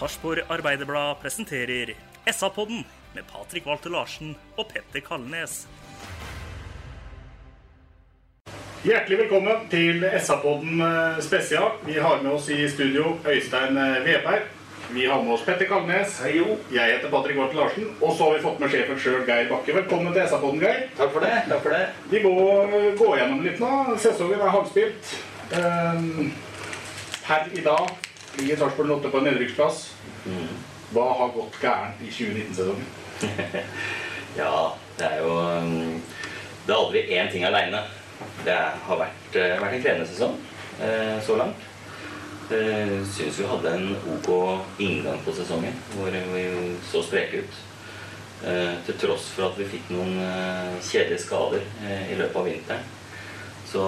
Sarpsborg Arbeiderblad presenterer SA-podden med Patrik Walter Larsen og Petter Kalnes. Hjertelig velkommen til SA-podden eh, spesial. Vi har med oss i studio Øystein eh, Veberg. Vi har med oss Petter Kalnes. Jeg heter Patrick Wart Larsen. Og så har vi fått med sjefen sjøl, Geir Bakke. Velkommen til SA-podden, Geir. Takk for det. takk for det. Vi må eh, gå gjennom litt nå. Sesongen er halvspilt. Per her i dag ligger Sarpsborg 8 på en nedrykksplass. Hva har gått gærent i 2019-sesongen? Ja, det er jo um, Det er aldri én ting aleine. Det har vært, eh, vært en krevende sesong eh, så langt. Jeg Syns vi hadde en ok inngang på sesongen, hvor vi så spreke ut. Eh, til tross for at vi fikk noen eh, kjedelige skader eh, i løpet av vinteren. Så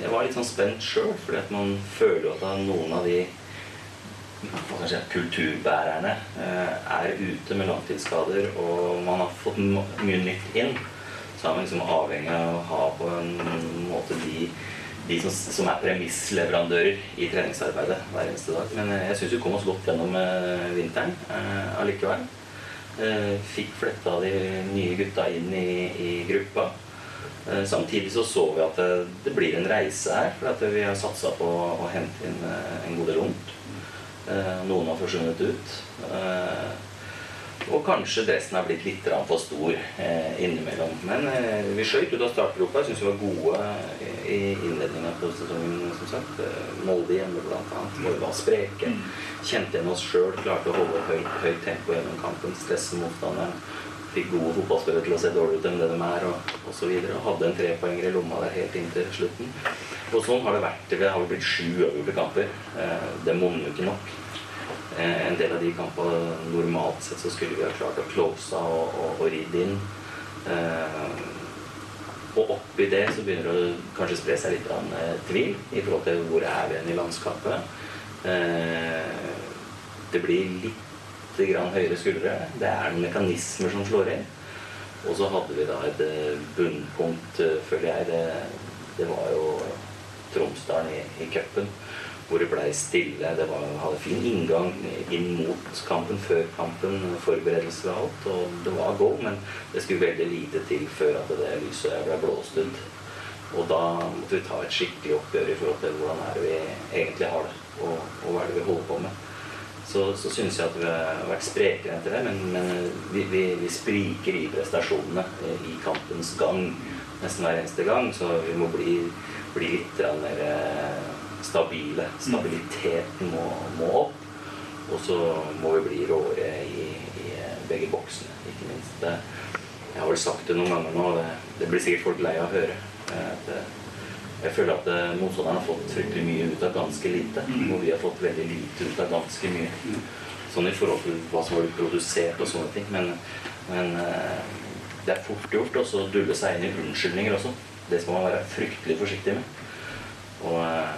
jeg var litt sånn spent sjøl, fordi at man føler jo at noen av de hva skal jeg si, kulturbærerne eh, er ute med langtidsskader, og man har fått mye nytt inn, så er man liksom avhengig av å ha på en måte de, de som, som er premissleverandører i treningsarbeidet hver eneste dag. Men eh, jeg syns vi kom oss godt gjennom eh, vinteren allikevel. Fikk fletta de nye gutta inn i, i gruppa. Samtidig så så vi at det, det blir en reise her, for vi har satsa på å hente inn en god del ungt. Eh, Noen har forsvunnet ut. Eh, Og kanskje dressen har blitt litt for stor eh, innimellom. Men vi skøyt ut av startgropa. Jeg syns vi var gode i- innledninga på sesongen, som sagt. Molde hjemme, blant annet. Hvor vi var spreke. Kjente igjen oss sjøl. Klarte å holde høyt, høyt tempo gjennom kampen. Stresse motstanderen. Fikk gode fotballspillere til å se dårlig ut enn det de er, og, og så videre. Og hadde en trepoenger i lomma der helt inntil slutten. Og sånn har det vært. Det har blitt sju uavgjorte kamper. Eh, det monner ikke nok. Eh, En del av de kampene normalt sett så skulle vi ha klart å close og, og, og ridd inn. Eh, og oppi det så begynner det å kanskje spre seg litt av en tvil i forhold til hvor er vi igjen i landskapet. Det blir litt grann høyere skuldre. Det er noen mekanismer som slår inn. Og så hadde vi da et eh, bunnpunkt, eh, føler jeg. Det, det var jo Tromsdalen i, i cupen, hvor det blei stille. Det var, hadde fin inngang inn mot kampen, før kampen, forberedelser og alt. Og det var go, men det skulle veldig lite til før at det lyset ble blåst ut. Og da måtte vi ta et skikkelig oppgjør i forhold til hvordan er det vi egentlig har det, og, og hva er det vi holder på med. Så, så syns jeg at vi har vært sprekere etter det, men, men vi, vi, vi spriker i prestasjonene eh, i kampens gang nesten hver eneste gang. Så vi må bli, bli litt mer eh, stabile. Stabiliteten må, må opp. Og så må vi bli råere i, i eh, begge boksene, ikke minst. Det, jeg har vel sagt det noen ganger nå, og det, det blir sikkert folk lei av å høre. eh, jeg føler at eh, motstanderen har fått fryktelig mye ut av ganske lite. Og vi har fått veldig lite ut av ganske mye. Sånn i forhold til hva som har blitt produsert og sånne ting. Men, men eh, det er fort gjort å dulle seg inn i unnskyldninger også. Det skal man være fryktelig forsiktig med. Og eh,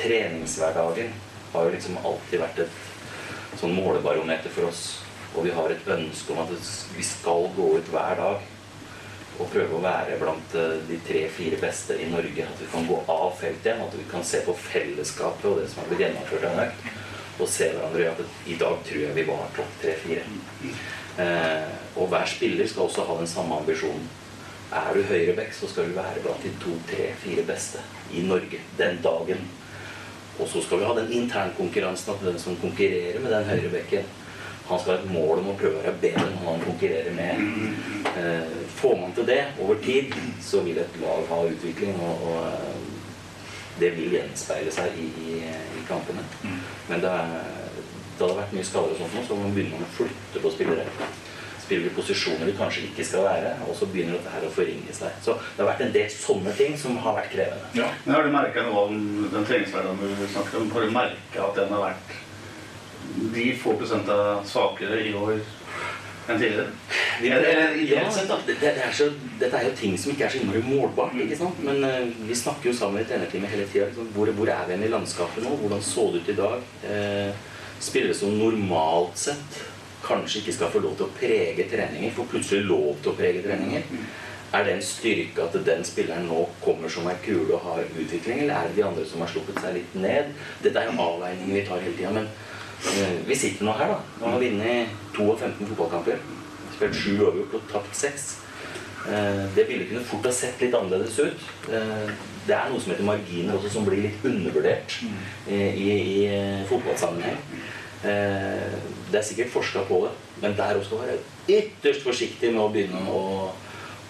treningshverdagen har jo liksom alltid vært et sånn målebarometer for oss. Og vi har et ønske om at vi skal gå ut hver dag og prøve å være blant eh, de tre-fire beste i Norge. At vi kan gå av feltet igjen, at vi kan se på fellesskapet og det som har blitt gjennomført av økt. Og se hverandre i at i dag tror jeg vi var topp tre-fire. Eh, og hver spiller skal også ha den samme ambisjonen. Er du høyreback, så skal du være blant de to, tre, fire beste i Norge den dagen. Og så skal vi ha den internkonkurransen at den som konkurrerer med den høyrebekken, han skal ha et mål om å prøve å være bedre enn han konkurrerer med. Eh, får man til det over tid, så vil et lag ha utvikling, og, og eh, det vil gjenspeile seg i, i, i kampene. Men det, er, det hadde vært mye skader og sånt nå, så man begynner man å flytte på spillere. Spiller posisjoner de kanskje ikke skal være, og så begynner dette her å forringe seg. Så det har vært en del sånne ting som har vært krevende. Ja. Men Har du merka noe om den treningshverdagen du snakket om? Har du merka at den har vært de få prosentene svakere i år enn tidligere? Vi, Eller- ja, sett, da. det, det er så, dette er jo ting som ikke er så innmari målbart. ikke sant? Men uh, vi snakker jo sammen i trenerteamet hele tida. Liksom, hvor, hvor er vi i landskapet nå? Hvordan så det ut i dag? Uh, spillere som normalt sett kanskje ikke skal få lov til å prege treninger, får plutselig lov til å prege treninger. Er det en styrke at den spilleren nå kommer som ei kule og har utvikling, eller er det de andre som har sluppet seg litt ned? Dette er jo avveininger vi tar hele tida. Men eh, vi sitter nå her, da. Nå har vi vunnet 52 fotballkamper. Spilt sju overgjort og tapt seks. Eh, det bildet kunne fort ha sett litt annerledes ut. Eh, det er noe som heter marginer også, som blir litt undervurdert eh, i, i eh, fotballsammenheng. Eh, det er sikkert forska på det, men der også være ytterst forsiktig med å begynne å,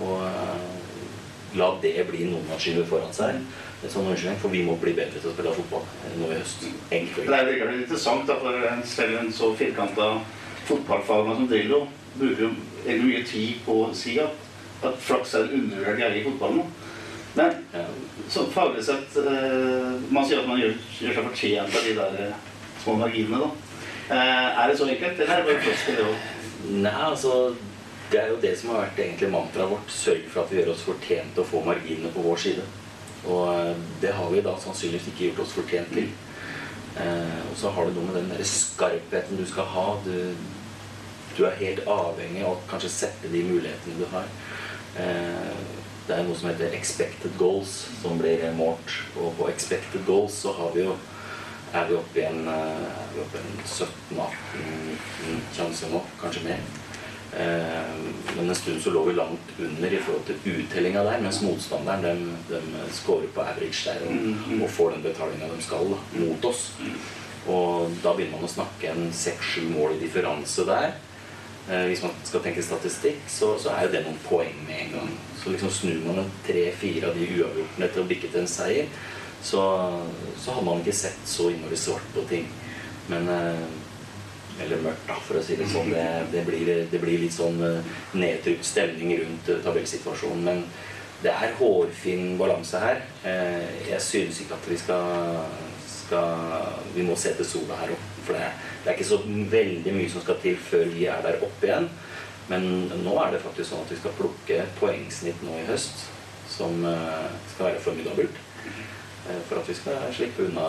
å eh, la det bli noen man skyver foran seg. Sånn unnskyldning, for vi må bli bedre til å spille fotball eh, nå i høst. Egentlig. Det er jo interessant, da, for en, selv en så firkanta fotballfagmann som Drillo bruker jo egentlig mye tid på å si at, at flaks er en undervurdert greie i fotballen. Men Ja. så faglig sett eh, Man sier at man gjør, gjør seg fortjent av de der eh, små marginene. da. Er det så enkelt, eller er det bare flaks til det òg? Nei, altså Det er jo det som har vært egentlig mantraet vårt. Sørge for at vi gjør oss fortjent til å få marginene på vår side. Og eh, det har vi da sannsynligvis ikke gjort oss fortjent til. Eh, og så har det noe med den der skarpheten du skal ha. Du, du er helt avhengig av å kanskje sette de mulighetene du har. Eh, det er noe som heter expected goals, som blir målt. Og på expected goals så har vi jo er vi oppe i en, en 17-18 sjanser nå, kanskje mer. Eh, Men en stund så lå vi langt under i forhold til uttellinga der, mens motstanderen de, de scorer på average der og, og får den betalinga de skal da, mot oss. Og da begynner man å snakke en seks-sju mål i differanse der. Eh, hvis man skal tenke statistikk, så, så er jo det noen poeng med en gang. Så liksom snur man tre-fire av de uavgjortene til å bikke til en seier, så, så hadde man ikke sett så innmari svart på ting. Men eh, Eller mørkt, da, for å si det sånn. Det, det, blir, det blir litt sånn eh, nedtrykt stemning rundt eh, tabellsituasjonen. Men det er hårfin balanse her. Eh, Jeg synes ikke at vi skal, skal Vi må se til sola her òg. For det det er ikke så veldig mye som skal til før vi er der oppe igjen. Men nå er det faktisk sånn at vi skal plukke poengsnitt nå i høst som skal være formidabelt. For at vi skal slippe unna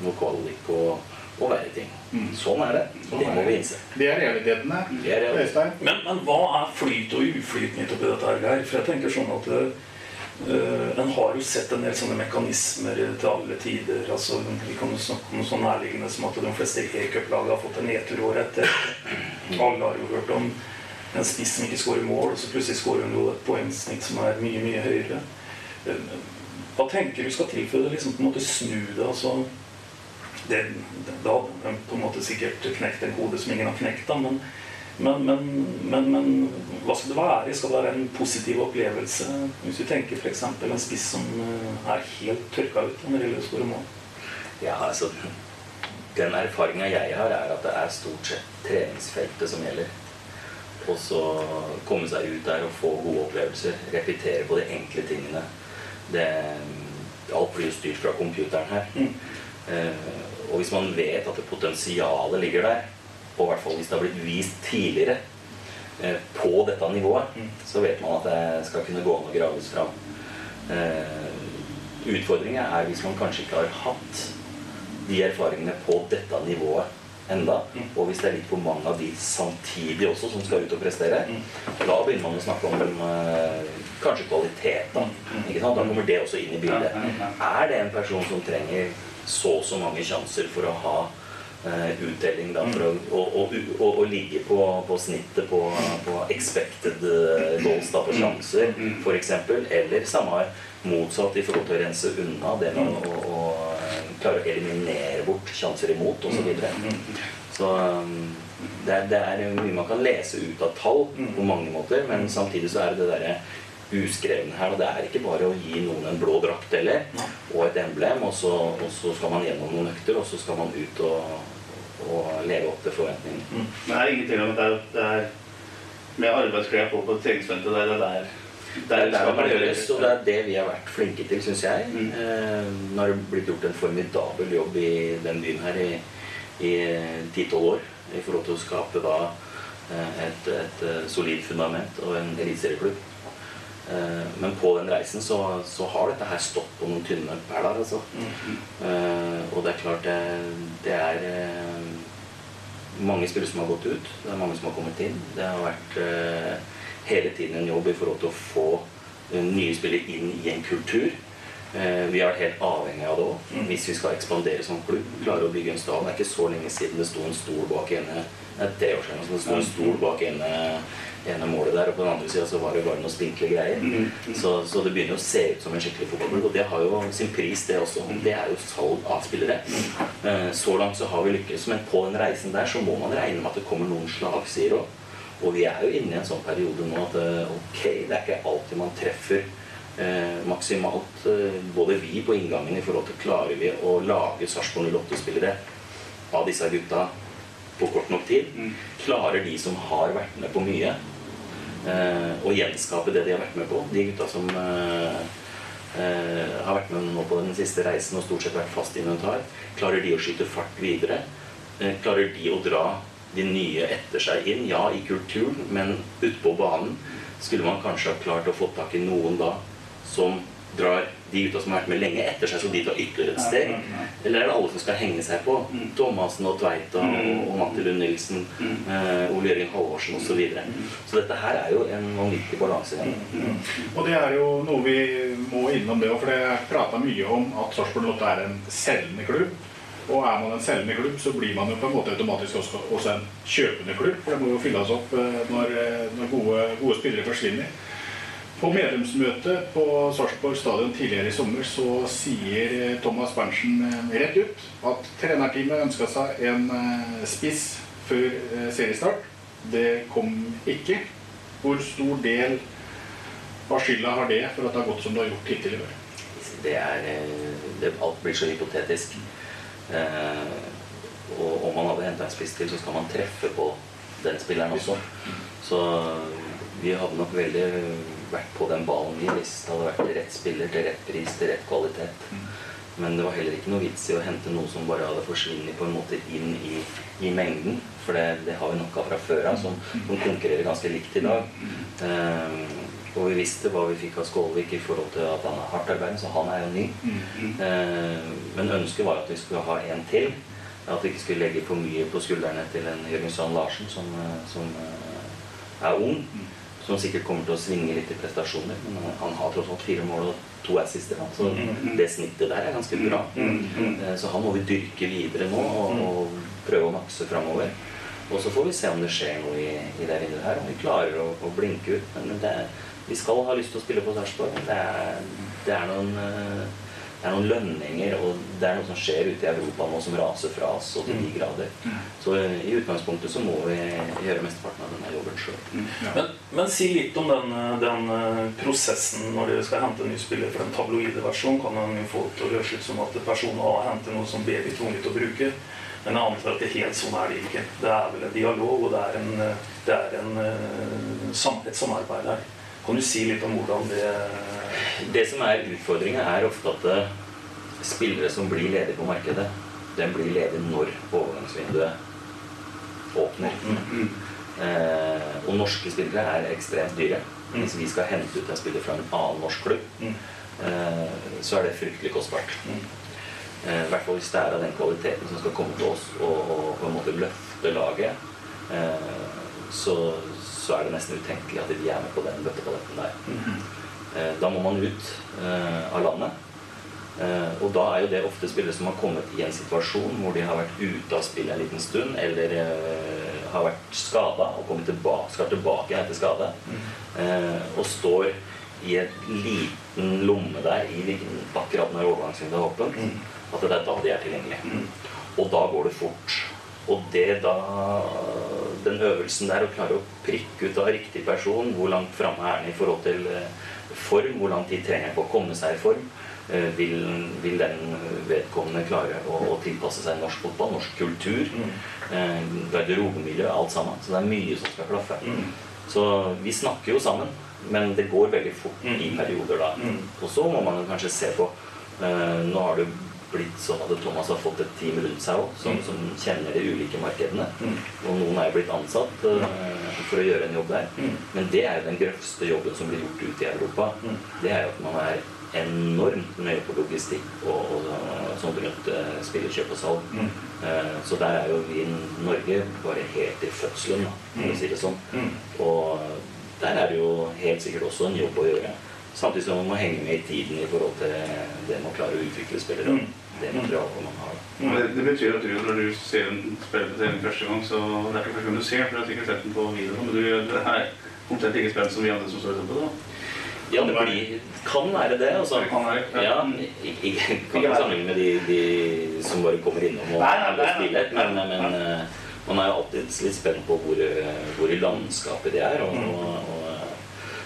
noe kvalik og, og verre ting. Sånn er det. Det må vi innse. Det er realitetene. Det er realitetene. Øystein? Men, men hva er flyt og uflyt midt oppi dette her, For jeg tenker sånn at uh, en har jo sett en del sånne mekanismer til alle tider. altså Vi kan jo snakke om noe så nærliggende som at de fleste e-cuplag har fått en nedtur året etter. Alle har jo hørt om en spiss som ikke skårer mål, og så plutselig skårer hun jo et poengsnitt som er mye, mye høyere. Uh, Hva tenker du skal til for å liksom på en måte snu det? altså det, da hadde de på en måte sikkert knekt en kode som ingen har knekt. Da, men, men, men, men, men hva skal det være? Skal det være en positiv opplevelse? Hvis du tenker f.eks. en spiss som eh, er helt tørka ut når det gjelder å skåre mål. Ja, altså Den erfaringa jeg har, er at det er stort sett treningsfeltet som gjelder. Og så komme seg ut der og få gode opplevelser. Repetere på de enkle tingene. Det, alt blir jo styrt fra computeren her. Eh, og hvis man vet at det potensialet ligger der, og i hvert fall hvis det har blitt vist tidligere eh, på dette nivået, så vet man at det skal kunne gå an å graves fram. Eh, Utfordringa er hvis man kanskje ikke har hatt de erfaringene på dette nivået enda, og hvis det er litt for mange av de samtidig også som skal ut og prestere, da begynner man å snakke om eh, kanskje kvalitet. Da. Ikke sant? da kommer det også inn i bildet. Er det en person som trenger så og så mange sjanser for å ha eh, utdeling, da, for å, og, og, og, å ligge på, på snittet på, på expected eh, goals da, på sjanser, f.eks., eller samme motsatt i forhold til å rense unna det med å, å klarer å eliminere bort sjanser imot osv. Så, videre. så um, det, er, det er mye man kan lese ut av tall på mange måter, men samtidig så er det det derre uskrevne her. Og det er ikke bare å gi noen en blå drakt eller, og et emblem, og så, og så skal man gjennom noen økter, og så skal man ut og, og leve opp til forventningene. Men det er ingen tvil om at det er, det er med arbeidsklær på på treningsfeltet der, det er der Det er der det gjøres, og det er det vi har vært flinke til, syns jeg. Eh, nå har det blitt gjort en formidabel jobb i den byen her i ti-tolv år i forhold til å skape da eh, et, et eh, solid fundament og en eliteserieklubb. Eh, Men på den reisen så, så har dette her stått på noen tynne perler, altså. Eh, Og det er klart det, det er uh, mange spillere som har gått ut. Det er mange som har kommet inn. Det har vært uh, hele tiden en jobb i forhold til å få nye spillere inn i en kultur. Eh, vi vært helt avhengig av det òg, hvis vi skal ekspandere som klubb. Klare å bygge en stad. Det er ikke så lenge siden det sto en stol bak ene det er tre år siden, sto en stol bak ene, ene målet der, og på den andre sida så var det bare noen spinkle greier. Så, så det begynner å se ut som en skikkelig fotballklubb, og det har jo sin pris, det også. Det er jo salg av spillere. Eh, Så langt så har vi lykkes, men på den reisen der så må man regne med at det kommer noen slagsider òg. Og vi er jo inne i en sånn periode nå at eh, ok, det er ikke alltid man treffer eh, maksimalt. Eh, både vi på inngangen i forhold til klarer vi å lage Sarpsborg 08-spillere av disse gutta på kort nok tid. Klarer de som har vært med på mye, eh, å gjenskape det de har vært med på. De gutta som eh, eh, har vært med nå på den siste reisen og stort sett vært fast inventar. Klarer de å skyte fart videre? Eh, klarer de å dra de nye etter seg inn? Ja, i kulturen, men utpå banen skulle man kanskje ha klart å få tak i noen da som drar de gutta som har vært med lenge etter seg, så de tar ytterligere et steg? Eller er det alle som skal henge seg på? Thomassen og Tveita og, og Matti Lund Nilsen, eh, Ole Jørgen Halvorsen osv. Så, videre. så dette her er jo en vanvittig balanse. Og det er jo noe vi må innom det òg, for det er prata mye om at Sarpsborg 08 er en selgende klubb. Og er man en selgende klubb, så blir man jo på en måte automatisk også, også en kjøpende klubb. For det må jo fylles opp eh, når, eh, når gode, gode spillere forsvinner. På medlemsmøtet på Sarpsborg stadion tidligere i sommer så sier eh, Thomas Berntsen eh, rett ut at trenerteamet ønska seg en eh, spiss før seriestart. Det kom ikke. Hvor stor del av skylda har det for at det har gått som det har gjort hittil i år? Det er, det, alt blir så hypotetisk. Eh, og om man hadde henta en spiss til, så skal man treffe på den spilleren også. Så vi hadde nok veldig vært på den ballen vi hvis det hadde vært til rett spiller til rett pris til rett kvalitet. Men det var heller ikke noe vits i å hente noe som bare hadde forsvunnet på en måte inn i, i mengden. For det, det har vi nok av fra før av, som, som konkurrerer ganske likt i dag. Um, og vi visste hva vi fikk av Skålvik i forhold til at han er hardt arbeidende, så han er jo ny. Eh, men ønsket var at vi skulle ha en til. At vi ikke skulle legge for mye på skuldrene til en Jørgen Sand Larsen som, eh, som er ung. Som sikkert kommer til å svinge litt i prestasjoner. Men han, har tross alt fire mål og to assister. Så det snittet der er ganske bra. Eh, Så han må vi dyrke videre nå og, og prøve å makse framover. Og så får vi se om det skjer noe i, i det vinduet her, om vi klarer å, å blinke ut. Men det, er- vi skal ha lyst til å spille på Sarpsborg. Det, det, er noen, eh, det er noen lønninger, og det er noe som skjer ute i Europa nå som raser fra oss og til de grader. Så i utgangspunktet så må vi gjøre mesteparten av denne jobben sjøl. Men, men si litt om den, den eh, prosessen når dere skal hente en ny spiller. For den tabloide versjonen kan en jo få til å høres ut som at person A henter noe som B blir tvunget til å bruke. Men jeg antar at det helt sånn er det ikke. Det er vel en dialog, og det er, en, eh, det er en, eh, et samarbeid her. Kan du si litt om hvordan det Det som er utfordringa, er ofte at eh, spillere som blir ledige på markedet, den blir ledig når overgangsvinduet åpner. Eh, og norske spillere er ekstremt dyre. Hvis vi skal hente ut en spiller fra en annen norsk klubb, eh, så er det fryktelig kostbart. Eh, I hvert fall hvis det er av den kvaliteten som skal komme til oss og, og på en måte løfte laget. Eh, så, så er det nesten utenkelig at de er med på den bøtteballetten der. Eh, da må man ut eh, av landet. Eh, og da er jo det ofte spillere som har kommet i en situasjon hvor de har vært ute av spillet en liten stund, eller har vært skada og tilbake, skal tilbake etter skade, eh, og står i en liten lomme der i akkurat når overgangsvinduet er åpent, at det er da de er tilgjengelige. Og da går det fort. Og det da Den øvelsen der å klare å prikke ut av riktig person, hvor langt framme er den i forhold til eh, form, hvor lang tid trenger han på å komme seg i form, eh, vil, vil den vedkommende klare å, å tilpasse seg norsk fotball, norsk kultur, mm. garderobemiljø, alt sammen. Så det er mye som skal klaffe. Så vi snakker jo sammen, men det går veldig fort i perioder da. Og så må man kanskje se på eh, Nå har det blitt sånn at Thomas har fått et team rundt seg også, som, som kjenner de ulike markedene. Og noen er jo blitt ansatt uh, for å gjøre en jobb der. Men det er jo den grøvste jobben som blir gjort ute i Europa. Det er jo at man er enormt nøye på logistikk og, og sånt rundt uh, spillerkjøp og salg. Eh, så der er jo vi i Norge bare helt i fødselen, da, for å si det sånn. Og der er det jo helt sikkert også en jobb å gjøre. Samtidig som man må henge med i tiden i forhold til det med å klare å utvikle spillere. Det materialet man har. Mm. Det, det betyr at du, når du ser en trening første gang, så det er ikke første gang du ser, for du har sikkert sett den på video, men du, er omtrent like spent som vi andre som står og ser på det. da. Ja, det blir, kan være det. Altså. Det kan være, ja. Ja, ikke, ikke, kan ikke sammenligne med de, de som bare kommer innom og Nei, nei, spiller, men, men eh, man er jo alltid litt spent på hvor, eh, hvor i landskapet de er. Og, Mm. og, og,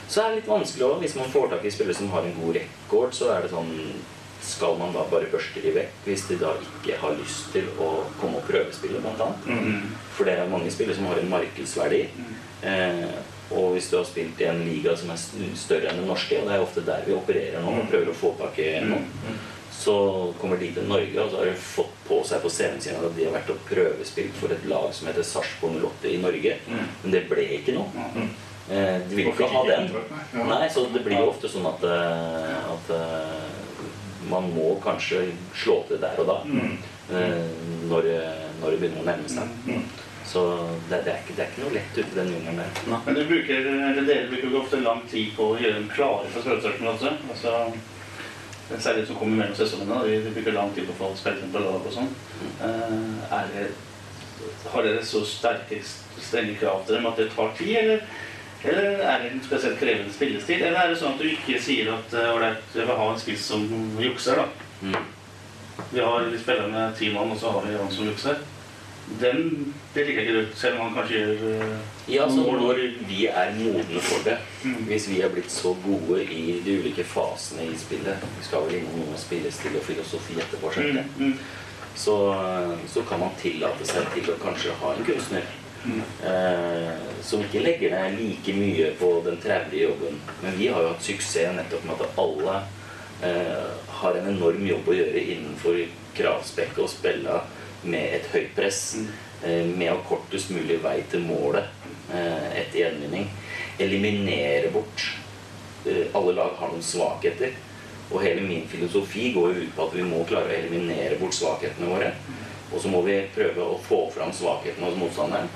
så er det litt vanskelig også, hvis man får tak i spillere som har en god rekord, så er det sånn skal man da bare børste de vekk hvis de da ikke har lyst til å komme og prøvespille, annet. Mm. For det er mange spillere som har en markedsverdi. Eh, og hvis du har spilt i en liga som er større enn den norske, og det er ofte der vi opererer nå og prøver å få tak i noen, så kommer de til Norge, og så har de fått på seg på CV-en sin at de har vært og prøvespilt for et lag som heter Sarpsborg 08 i Norge. Men det ble ikke noe. Eh, de vil ikke ha den. nei. Så det blir jo ofte sånn at, eh, at eh, man må kanskje slå til der og da. eh, Når, når det begynner å nærme seg. Så det, det, er ikke, det er ikke noe lett ute i den jungelen der. Men du bruker, dere bruker jo ofte lang tid på å gjøre dem klare for prøvestarten også. Altså, særlig de som kommer mellom sesongene. Vi, De, de bruker lang tid på å få spillere på lag og sånn. Eh, er har dere så sterke, strenge krav til dem at det tar tid, eller, eller er det en spesielt krevende spillestil? Eller er det sånn at du ikke sier at eh, ålreit, jeg vil ha en spiss som jukser, da? Mm. Vi har spillere spiller med ti mann, og så har vi han som jukser. Den det liker ikke du, selv om han kanskje gjør uh, Ja, så noen når vi er modne for det, hvis vi er blitt så gode i de ulike fasene i spillet Vi skal vel innom noe spillestil og filosofi etterpå, skjønner Mm. Så, så kan man tillate seg til å kanskje ha en kunstner eh, som ikke legger ned like mye på den traurige jobben. Men vi har jo hatt suksess nettopp med at alle eh, har en enorm jobb å gjøre innenfor kravspekket og spille med et høyt press. Eh, med å kortest mulig vei til målet eh, etter gjenvinning. Eliminere bort eh, Alle lag har noen svakheter. Og hele min filosofi går jo ut på at vi må klare å eliminere bort svakhetene våre. Og så må vi prøve å få fram svakhetene hos motstanderen.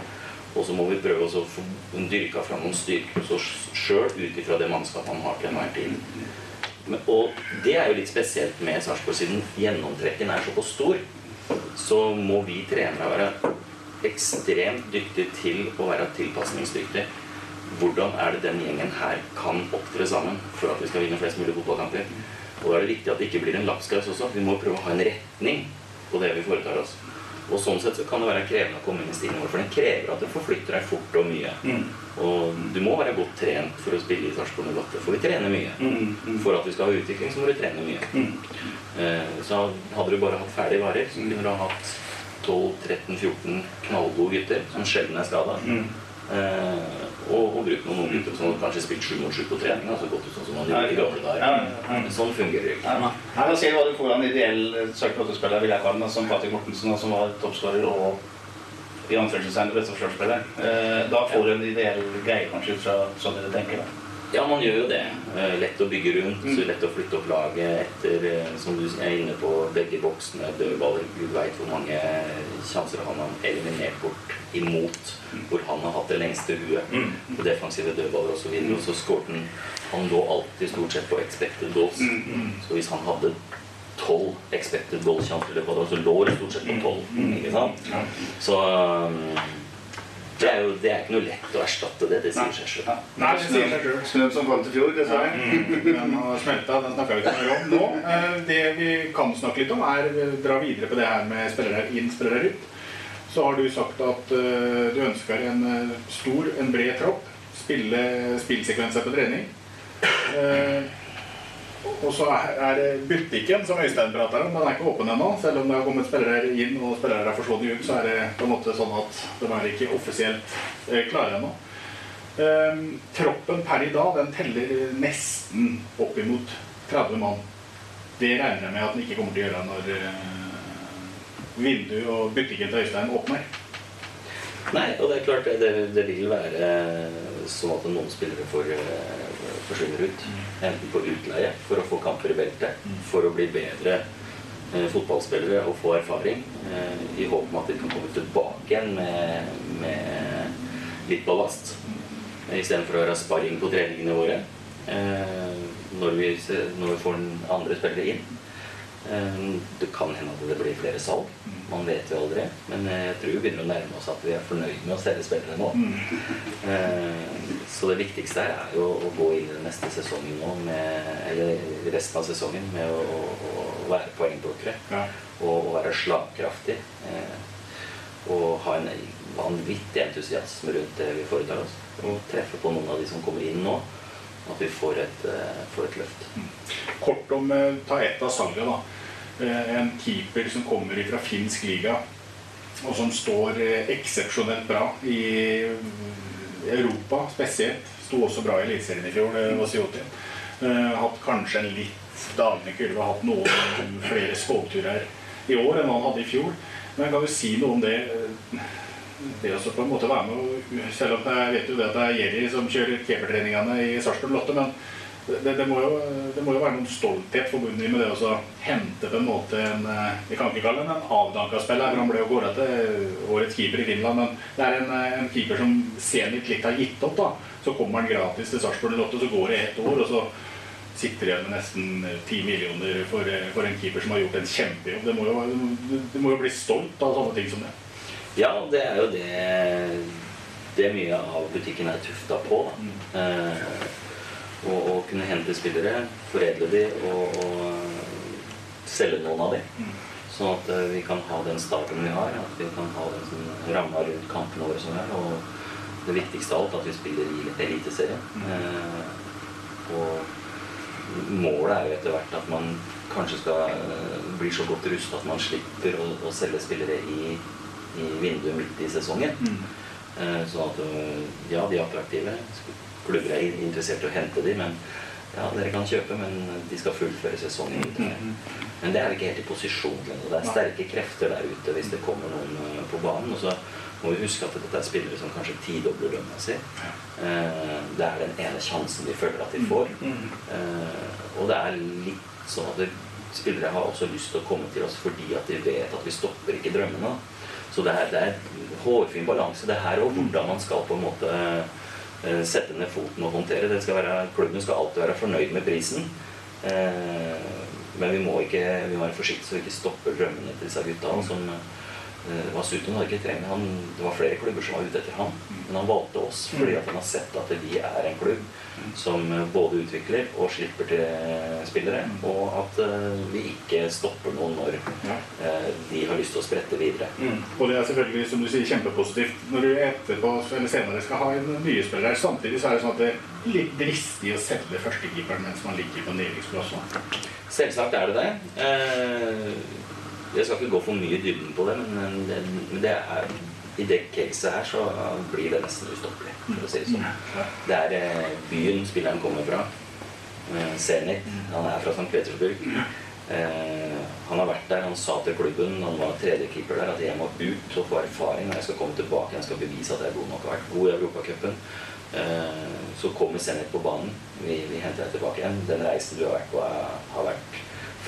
Og så må vi prøve å få dyrka fram noen styrker hos oss sjøl ut ifra det mannskapet man har til enhver tid. Men, og det er jo litt spesielt med Sarpsborg, siden gjennomtrekken er såpass stor. Så må vi trenere være ekstremt dyktige til å være tilpasningsdyktige. Hvordan er det den gjengen her kan opptre sammen for at vi skal vinne flest mulig fotballkamper? Og da er det viktig at det ikke blir en lapskaus også. Vi må prøve å ha en retning på det vi foretar oss. Og sånn sett så kan det være krevende å komme inn i stilen vår, for den krever at du forflytter deg fort og mye. Og du må være godt trent for å spille i Sarpsborg 08, for vi trener mye. For at vi skal ha utvikling, så må du trene mye. Eh, Så hadde du bare hatt ferdige varer, så kunne du ha hatt 12-13-14 knallgode gutter som sjelden er skada. Eh, og, og brukt noen gutter som kanskje spilt sju mot sju på trening. Altså gått ut sånn som man gjorde i gamle dager. Sånn fungerer det ikke. Nei, da ser hva du får av en ideell søkeråttespiller, vil jeg kalle den, som Patrick Mortensen, som var toppskårer og i anførselstegn beste forsvarsspiller. Eh, da får du en ideell greie, kanskje, ut fra sånn dere tenker. da. Ja, man gjør jo det. Eh, Lett å bygge rundt, lett å flytte opp laget etter, eh, som du er inne på, begge boksene, dødballer. Gud veit hvor mange sjanser han har eliminert bort imot, hvor han har hatt det lengste huet på defensive dødballer osv. Og, og så skåret han Han lå alltid stort sett på expected goals. Så hvis han hadde tolv expected goal-sjanser i løpet av dagen, så lå det stort sett på tolv. Ikke sant? Så um, Det er jo det er ikke noe lett å erstatte det. Det sier seg selv. Nei, det sier seg sjøl. Snøen som falt i fjor, dessverre. Mm, Den har smelta, den snakka vi ikke mer om nå. Eh, Det vi kan snakke litt om, er å dra videre på det her med spillere inn, spillere ut. Så har du sagt at eh, du ønsker en eh, stor, en bred tropp. Spille spillsekvenser på trening. Eh, Og så er det butikken som Øystein prater om. Den er ikke åpen ennå. Selv om det har kommet spillere inn og spillere har forsvunnet ut, så er det på en måte sånn at de er ikke offisielt klar klare ennå. Um, troppen per i dag den teller nesten oppimot 30 mann. Det regner jeg med at den ikke kommer til å gjøre når uh, vinduet og butikken til Øystein åpner. Nei, og det er klart det, det vil være sånn at noen spillere får, eh, forsvinner ut. Enten på utleie for å få kamper i beltet, for å bli bedre eh, fotballspillere og få erfaring. Eh, I håp om at de kan komme tilbake igjen med, med litt ballast. Istedenfor å ha sparring på treningene våre. Når, vi, når vi får andre spillere inn. Det kan hende at det blir flere salg. Man vet jo aldri. Men eh, jeg tror vi begynner å nærme oss at vi er fornøyd med å selge spillere nå. Mm. Så det viktigste her er jo å gå inn i den neste sesongen nå med, eller resten av sesongen med å, å, være poengplukkere. Og, og være slagkraftig. eh, Og ha en vanvittig entusiasme rundt det vi foretar oss. Og treffe på noen av de som kommer inn nå. At vi får et, eh, får et løft. Kort om eh, ta ett av salget, da. Eh, En keeper som kommer fra finsk liga, og som står eh, eksepsjonelt bra i eh, Europa spesielt. Sto også bra i Eliteserien i fjor, det var Sioti. Eh, Hatt kanskje en litt dalende kurve, hatt noen flere skogturer i år enn han hadde i fjor. Men jeg kan jo si noe om det. Det å på en måte være med Selv om jeg vet jo det at det er Jerry som kjører keepertreningene i Sarpsborg Lotte, det, det, må jo, det må jo være noen stolthet forbundet med det å hente på en måte en eh, Vi kan ikke kalle ham en avdanka spiller, for han ble jo kåra til årets keeper i Finland. Men det er en, eh, en keeper som Zenit litt har gitt opp. da Så kommer han gratis til Sarpsborg Lotte, så går det ett år, og så sitter igjen med nesten ti millioner for, eh, for en keeper som har gjort en kjempejobb. Det må jo, det må jo bli stolt av sånne ting som det. Ja, det er jo det det mye av butikken er tufta på. Da. Eh, å, og kunne hente spillere, foredle de og, og selge noen av de. Sånn at eh, vi kan ha den staben vi har, at vi kan ha den sånn ramma rundt kampene våre som har. Og det viktigste av alt, at vi spiller i Eliteserien. Eh, og målet er jo etter hvert at man kanskje skal eh, bli så godt rusta at man slipper å, å selge spillere i, i vinduet midt i sesongen. Eh, Sånn at øh, ja, de er attraktive. Klubber er interessert i å hente dem, men ja, dere kan kjøpe, men de skal fullføre sesongen ute. Men det er ikke helt i posisjon ennå. Det er sterke krefter der ute hvis det kommer noen øh, på banen. Og så må vi huske at dette er spillere som kanskje tidobler lønna si. Eh, Det er den ene sjansen de føler at de får. Eh, Og det er litt sånn at det, spillere har også lyst til å komme til oss fordi at de vet at vi stopper ikke drømmene. Så det er, det er hårfin balanse, det her og hvordan man skal på en måte eh, sette ned foten og håndtere. Skal være, klubben skal alltid være fornøyd med prisen. Eh, men vi må, ikke, vi må være forsiktige så vi ikke stopper drømmene til disse gutta. Som, eh, Vasutun hadde ikke trengt han, Det var flere klubber som var ute etter ham. Men han valgte oss fordi at han har sett at vi er en klubb som eh, både utvikler og slipper til eh, spillere. Og at eh, vi ikke stopper noen når eh, de har lyst til å sprette videre. Og det er selvfølgelig, som du sier, kjempepositivt når du etterpå eller senere skal ha en nye spiller her. Samtidig så er det sånn at det er litt dristig å selge førstekeeperen mens man ligger på nedrykksplass. Selvsagt er det det. Eh, jeg skal ikke gå for mye i dybden på det, men, men det er, i det caset her så blir det nesten ustoppelig, for å si det sånn. Det er eh, byen spilleren kommer fra. Eh, Zenit. Han er fra St. Petersburg. Eh, han har vært der, han sa til klubben, han var tredjekeeper der, at jeg må ut og få erfaring når jeg skal komme tilbake. Jeg skal bevise at jeg er god nok. Har vært god i Europacupen. Så kommer Zenit på banen. Vi, vi henter deg tilbake igjen. Den reisen du har vært på, har vært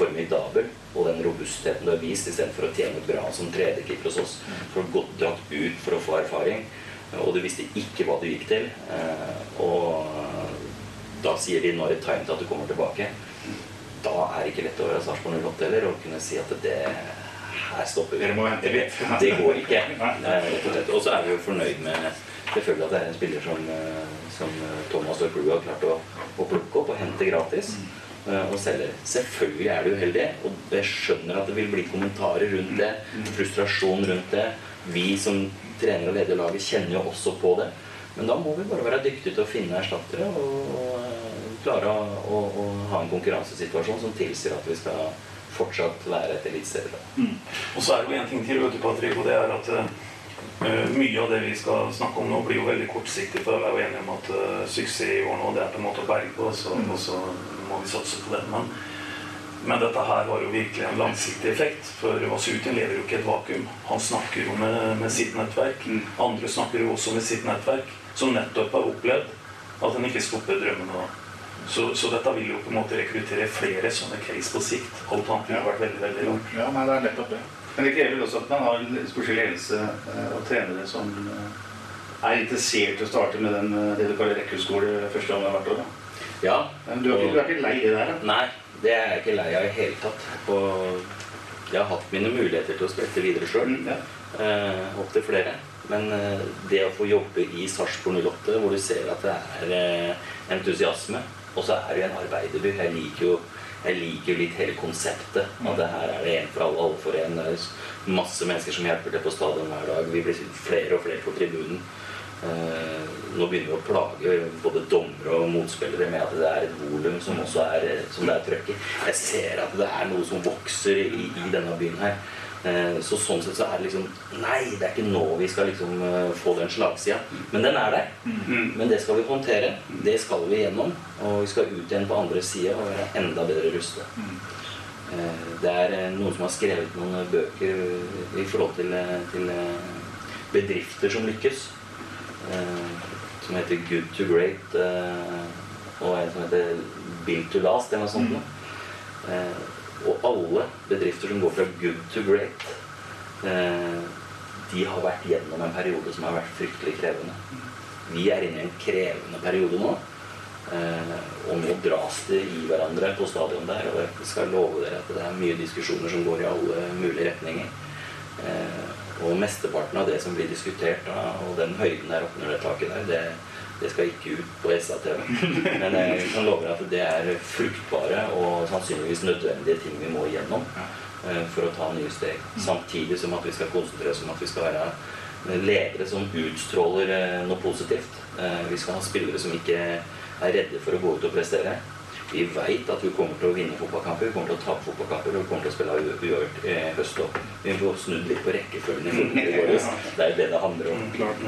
formidabel. Og den robustheten du har vist istedenfor å tjene bra som tredjekeeper hos oss. For å gått dratt ut for å få erfaring. Og du visste ikke hva du gikk til. Eh, og da sier de 'nå er det time til at du kommer tilbake'. Da er det ikke lett å være Sarpsborg 08 heller og kunne si at det her stopper vi. Dere må vente litt. Det går ikke. Eh, og så er vi jo fornøyd med selvfølgelig at det er en spiller som, eh, som Thomas og Dorplu har klart å, å plukke opp og hente gratis. Eh, Og selge. Selvfølgelig er det uheldig, og jeg skjønner at det vil bli kommentarer rundt det. Frustrasjon rundt det. Vi som trener og leder laget kjenner jo også på det. Men da må vi bare være dyktige til å finne erstattere og, og eh, klare å, å, ha en konkurransesituasjon som tilsier at vi skal fortsatt være et eliteserielag. Mm. Og så er det jo en ting til, vet du, Patrick, og det er at uh, mye av det vi skal snakke om nå, blir jo veldig kortsiktig. For vi er jo enige om at uh, suksess i år nå, det er på en måte å berge oss, og, og så må vi satse på det. Men, men dette her var jo virkelig en langsiktig effekt. For Vasutin lever jo ikke i et vakuum. Han snakker jo med, med sitt nettverk. Andre snakker jo også med sitt nettverk, som nettopp har opplevd at en ikke stopper drømmene. Så, så dette vil jo på en måte rekruttere flere sånne case på sikt. Alt annet ville vært veldig, veldig rart. Ja, nei, det er nettopp det. Men det krever også at man har en sportslig ledelse eh, og trenere som eh, er interessert i å starte med den, eh, det du kaller rekruttskole første gang hvert år. Da. Ja. Men du er, ikke, du er ikke lei det der? Da? Nei, det er jeg ikke lei av i hele tatt. Og jeg har hatt mine muligheter til å sprette videre sjøl. Eh, Opptil flere. Men eh, det å få jobbe i Sarpsborg 08, hvor du ser at det er eh, entusiasme, og så er det jo en arbeiderby. Jeg liker jo jeg liker litt hele konseptet. At det her er det en for alle, alle for en. Det er masse mennesker som hjelper til på stadion hver dag. Vi blir flere og flere på tribunen. Eh, nå begynner vi å plage både dommere og motspillere med at det er et volum som også er, som det er trøkk i. Jeg ser at det er noe som vokser i, i denne byen her. Eh, så sånn sett så er det liksom Nei, det er ikke nå vi skal liksom eh, få den slagsida. Men den er der. Men det skal vi håndtere. Det skal vi gjennom. Og vi skal ut igjen på andre sida og være enda bedre rustet. Eh, Det er eh, noen som har skrevet noen bøker i forhold til, eh, til eh, bedrifter som lykkes. Eh, Som heter Good to Great. eh, Og en som heter Build to Last, eller noe sånt. Mm. Eh, Og alle bedrifter som går fra good to great, eh, de har vært gjennom en periode som har vært fryktelig krevende. Vi er inne i en krevende periode nå. Eh, og nå dras det i hverandre på stadion der. Og jeg skal love dere at det er mye diskusjoner som går i alle mulige retninger. Eh, og mesteparten av det som blir diskutert, da, og den høyden der oppe under det taket der, det, det skal ikke ut på SA-TV. Men jeg kan love deg at det er fruktbare og sannsynligvis nødvendige ting vi må igjennom eh, for å ta nye steg. Samtidig som at vi skal konsentrere oss om at vi skal være ledere som utstråler eh, noe positivt. Eh, Vi skal ha spillere som ikke er redde for å gå ut og prestere. Vi veit at vi kommer til å vinne fotballkamper, vi kommer til å tape fotballkamper, og vi kommer til å spille uavgjort i høst òg. Vi må snudd litt på rekkefølgen i i våres. Det er det det handler om. Klart.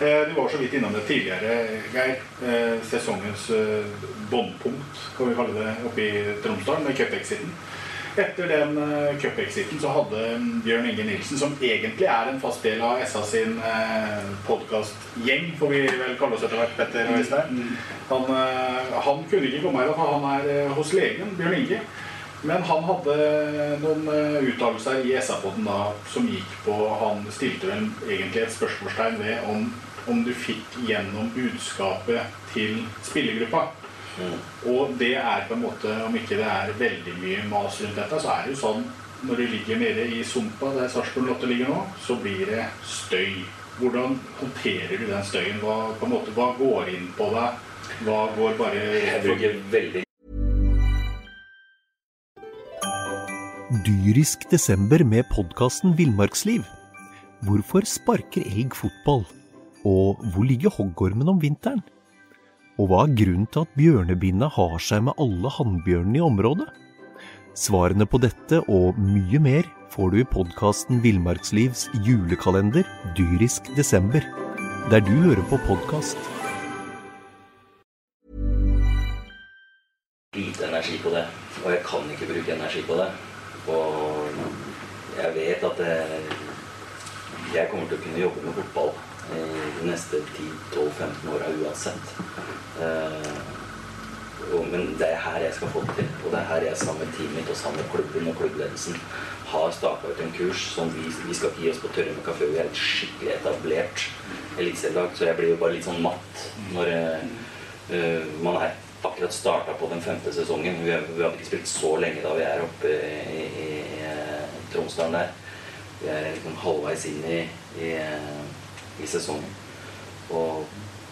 Eh, Du var så vidt innom det tidligere, Geir. Eh, Sesongens eh, båndpunkt, kan vi kalle det, oppe i Tromsdalen med cup-exiten. Etter den uh, cup-exiten så hadde mm, Bjørn Inge Nilsen, som egentlig er en fast del av SA sin uh, podkastgjeng, får vi vel kalle oss etter hvert, Petter og Øystein, han, uh, han kunne ikke komme her, for han er eh, hos legen, Bjørn Inge. Men han hadde noen eh, uttalelser i SA-podden da som gikk på Han stilte vel egentlig et spørsmålstegn ved om, om du fikk gjennom budskapet til spillergruppa. Og det er på en måte, om ikke det er veldig mye mas rundt dette, så er det jo sånn når du ligger nede i sumpa der Sarpsborg 8 ligger nå, så blir det støy. Hvordan håndterer du den støyen? Hva, på en måte, hva går inn på deg? Hva går bare Jeg bruker veldig Dyrisk desember med podkasten Villmarksliv. Hvorfor sparker elg fotball? Og hvor ligger hoggormen om vinteren? Og hva er grunnen til at bjørnebinna har seg med alle hannbjørnene i området? Svarene på dette og mye mer får du i podkasten Villmarkslivs julekalender Dyrisk desember, der du hører på podkast. lite energi på det. Og jeg kan ikke bruke energi på det. Og jeg vet at jeg kommer til å kunne jobbe med fotball de neste 10-12-15 åra uansett. Eh, men det er her jeg skal få det til. Og det er her jeg sammen med teamet mitt og sammen med klubben og klubbledelsen har staka ut en kurs som vi, vi skal ikke gi oss på tørre med kafé. Vi er et skikkelig etablert eliteserielag, så jeg blir jo bare litt sånn matt når eh, eh, man er akkurat starta på den femte sesongen. Vi vi har ikke spilt så lenge da vi er oppe i, i, Tromsdalen der. Vi er liksom halvveis inn i, i, i sesongen. Og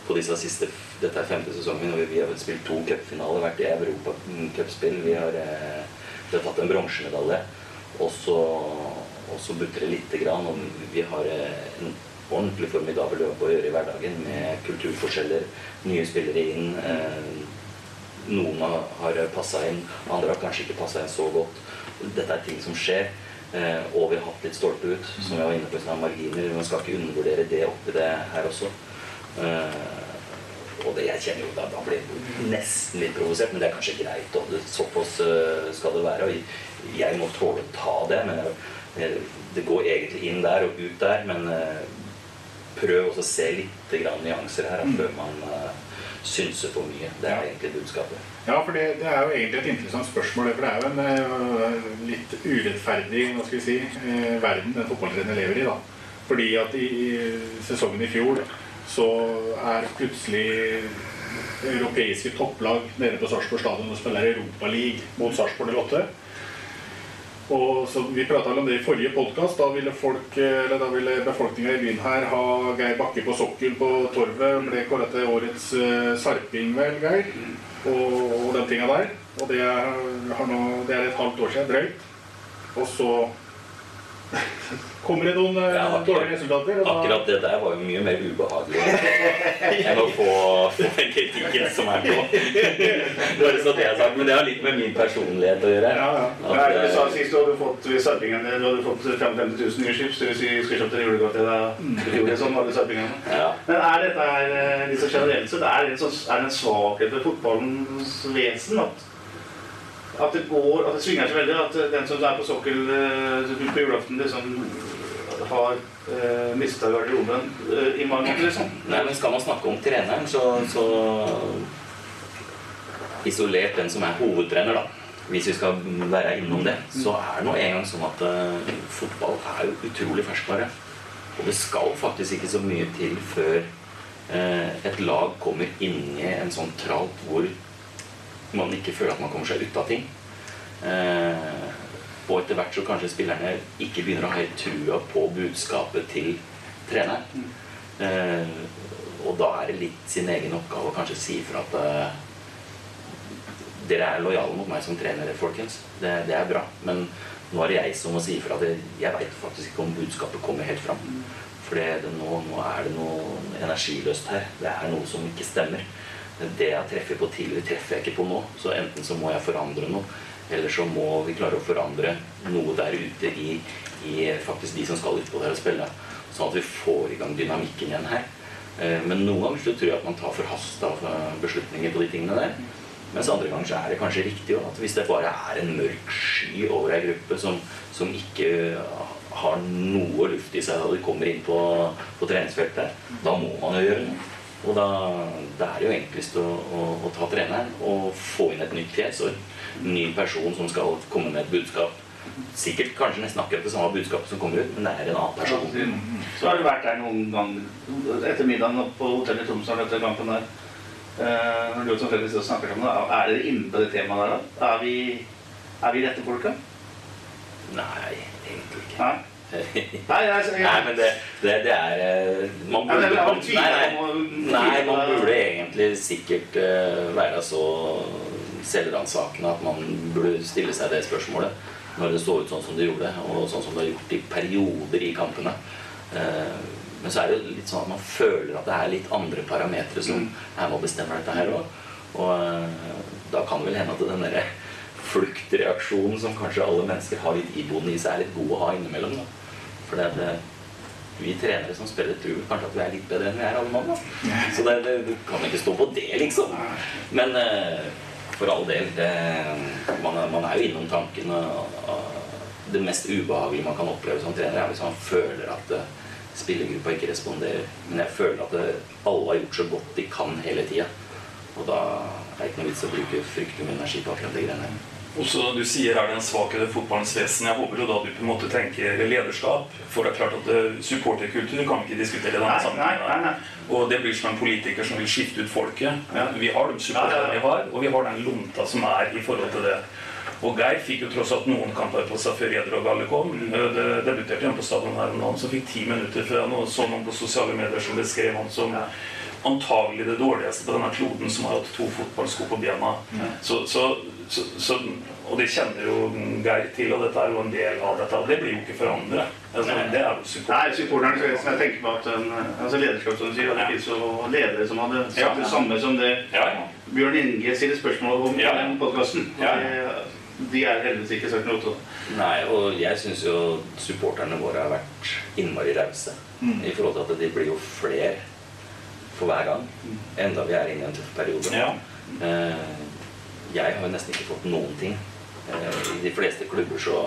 på disse siste Dette er femte sesongen, og vi har spilt to cupfinaler, vært i europacupspill. Vi har, eh, vi har tatt en bronsemedalje. Og så, så butter det lite grann. Og vi har eh, en ordentlig formidabel jobb å gjøre i hverdagen med kulturforskjeller, nye spillere inn. Eh, noen har passa inn, andre har kanskje ikke passa inn så godt. Dette er ting som skjer. Eh, og vi har hatt litt stolpe ut, som jeg var inne på i sånne marginer. Man skal ikke undervurdere det oppi det her også. Eh, og det jeg kjenner jo da, da blir nesten litt provosert, men det er kanskje greit. Og det, såpass eh, skal det være. Og jeg må tåle å ta det. Men jeg, det går egentlig inn der og ut der. Men prøv også å se litt grann nyanser her før man synser for mye. Det er egentlig budskapet. Ja, for det, det er jo egentlig et interessant spørsmål. For det er jo en eh, litt urettferdig hva skal vi si, eh, verden den fotballtreneren lever i. da. Fordi at i, i sesongen i fjor så er plutselig europeiske topplag nede på Sarpsborg stadion og spiller Europaliga mot Sarpsborg 08. Og så Vi prata om det i forrige podkast. Da ville, folk, ville befolkninga i byen her ha Geir Bakke på sokkel på Torvet. Ble kåra til årets uh, sarping, vel, Geir? Og, og den tinga der. Og det er, nå, det er et halvt år siden, drøyt. Og så kommer det noen uh, dårlige resultater. da- Akkurat det der var jo mye mer ubehagelig enn å få, få den kritikken som er på. Bare så det er sagt. Men det har litt med min personlighet å gjøre. Ja, det du sa sist? Du hadde fått ved sarpingene Du hadde fått 55 000 nye skips. Det vil si skulle kjøpt en julegave til deg i fjor. Sånn hadde det Ja. Men er dette her eh, så generelt sett, det en, sånn, er det en svakhet ved fotballens vesen at at det går, at det svinger så veldig, at den som er på sokkel eh, på julaften, liksom har eh, mista garderoben eh, i mange måter, liksom. Nei, men Skal man snakke om treneren, så, så Isolert den som er hovedtrener, da. Hvis vi skal være innom det, så er det nå engang sånn at eh, fotball er jo utrolig ferskvare. Og det skal faktisk ikke så mye til før eh, et lag kommer inn i en sånn tralt hvor man ikke føler at man kommer seg ut av ting. Eh, og etter hvert så kanskje spillerne ikke begynner å ha helt trua på budskapet til treneren. Eh, og da er det litt sin egen oppgave å kanskje si ifra at eh, dere er lojale mot meg som trener, folkens. Det, det er bra. Men nå er det jeg som må si ifra. at Jeg veit faktisk ikke om budskapet kommer helt fram. For nå, nå er det noe energiløst her. Det er noe som ikke stemmer. Det jeg treffer på tidligere, treffer jeg ikke på nå. Så enten så må jeg forandre noe, eller så må vi klare å forandre noe der ute i, i faktisk de som skal utpå der og spille. Sånn at vi får i gang dynamikken igjen her. Eh, Men noen ganger så tror jeg at man tar forhasta beslutninger på de tingene der. Mens andre ganger så er det kanskje riktig jo, at hvis det bare er en mørk sky over ei gruppe som, som ikke har noe luft i seg da de kommer inn på, på treningsfeltet, da må man jo gjøre noe. Og da, da er det jo enklest å, å, å ta treneren og få inn et nytt fjes og en ny person som skal komme med et budskap. Sikkert kanskje nesten akkurat det samme budskapet som kommer ut, men det er en annen person. Så har du vært der noen gang etter middagen på hotellet i Tromsø etter kampen der. Når du som Fredrik snakker om det, er dere inne på det temaet der da? Er vi, er vi rette folka? Nei, egentlig ikke. Nei? Nei, men det, det, det er eh, Man burde, jeg man, nei, nei, man burde egentlig sikkert eh, være så selvransakende at man burde stille seg det spørsmålet når det så ut sånn som det gjorde, og sånn som det har gjort i perioder i kampene. Eh, Men så er det litt sånn at man føler at det er litt andre parametere som er med å bestemme dette her òg. Og da kan det vel hende at den derre fluktreaksjonen som kanskje alle mennesker har litt iboende i seg, er litt god å ha innimellom. Da. For det, det, vi trenere som spiller, tror kanskje at vi er litt bedre enn vi er alle mann. Da. Så det, det, du kan ikke stå på det, liksom. Men eh, for all del, det, man, er- man er jo innom tanken. Og, og det mest ubehagelige man kan oppleve som trener, er hvis man føler at eh, spillergruppa ikke responderer. Men jeg føler at det, alle har gjort så godt de kan hele tida. Og da er det ikke noe vits å bruke fryktelig mye energi på akkurat de greiene her. Og så Du sier er det en svakhet ved fotballens vesen. Jeg håper jo da du på en måte tenker lederskap. For det er klart at eh, supporterkultur kan vi ikke diskutere i denne sammenhengen. Og det blir som en politiker som vil skifte ut folket. Vi har de supporterne vi har, og vi har den lunta som er i forhold til det. Og Geir fikk jo tross alt noen kamper på seg før Eder og Galle kom. Eh, Det debuterte han på stadion her om dagen, så fikk ti minutter før han så noen på sosiale medier som beskrev han som antagelig det dårligste på denne kloden som har hatt to fotballsko på bena. Så, så, så, så, og det kjenner jo Geir til, og dette er jo en del av dette. Og det blir jo ikke forandret. Altså, det er jo Nei, supporterne så som jeg tenker på at en, altså lederskap, som du sier, at det finnes jo ledere som hadde sagt Ja. det samme som det Bjørn Inge stiller spørsmål om i Ja. den podkasten. Ja. De er heldigvis ikke sagt noe til. Nei, og jeg syns jo supporterne våre har vært innmari rause. Mm. I forhold til at de blir jo flere for hver gang. Enda vi er inne i en tøff periode. Ja. Eh, jeg har nesten ikke fått noen ting. Eh, I de fleste klubber så,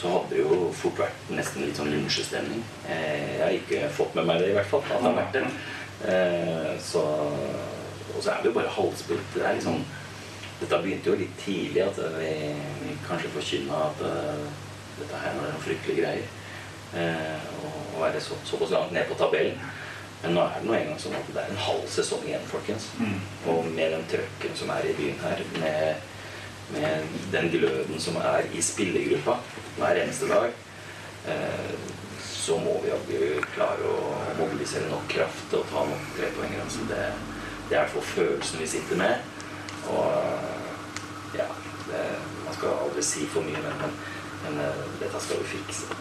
så hadde det jo fort vært nesten litt sånn lunsjestemning. Eh, jeg har ikke fått med meg det, i hvert fall. At det har vært det. Eh, så, og så er det jo bare halvspilt. Det er liksom dette begynte jo litt tidlig, at vi, vi kanskje forkynna at dette her er noen fryktelige greier. Å være så, såpass langt ned på tabellen. Men nå er det nå engang sånn at det er en halv sesong igjen, folkens. Mm. Og med den trøkken som er i byen her, med, med den gløden som er i spillergruppa hver eneste dag, eh, så må vi jaggu klare å mobilisere nok kraft å ta nok trepoengere. Altså det, det er for følelsen vi sitter med. Og ja, det, man skal aldri si for mye, men, men, eh, dette skal vi fikse.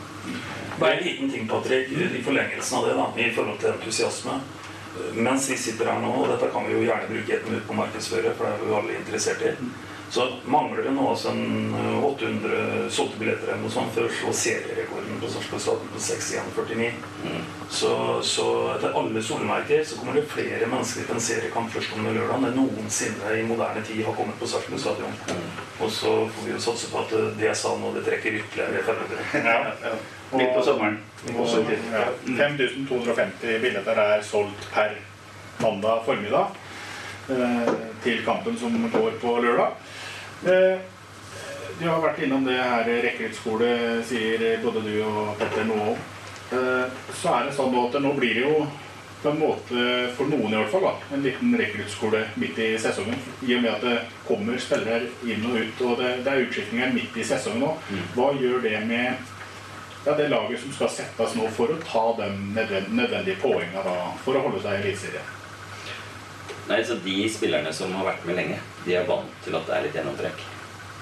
Bare en liten ting, Patrick, i forlengelsen av det, da, i forhold til entusiasme. Mens vi sitter her nå, og dette kan vi jo gjerne bruke et minutt på å markedsføre, for det er vi jo alle interessert i, så mangler det nå altså en 800 solgte billetter eller noe sånt for å slå serierekorden på Sarpsborg stadion på 6-1-49. Så, så etter alle solmerker så kommer det flere mennesker til en seriekamp førstkommende lørdag enn noensinne i moderne tid har kommet på Sarpsborg stadion. Og så får vi jo satse på at det jeg sa nå, det trekker ytterligere 500. Ja, ja. Midt på sommeren. Og, ja, 5250 billetter er solgt per mandag formiddag eh, til kampen som går på lørdag. Eh, du har vært innom det her rekruttskole, sier både du og Petter noe om. Eh, så er det sånn nå at nå blir det jo på en måte, for noen i hvert fall, da, en liten rekruttskole midt i sesongen. I og med at det kommer spillere inn og ut, og det, det er utskiftninger midt i sesongen nå. Hva gjør det med ja, det laget som skal settes nå for å ta de nødvendige poengene da, for å holde seg i Eliteserien? Nei, så De spillerne som har vært med lenge, de er vant til at det er litt gjennomtrekk.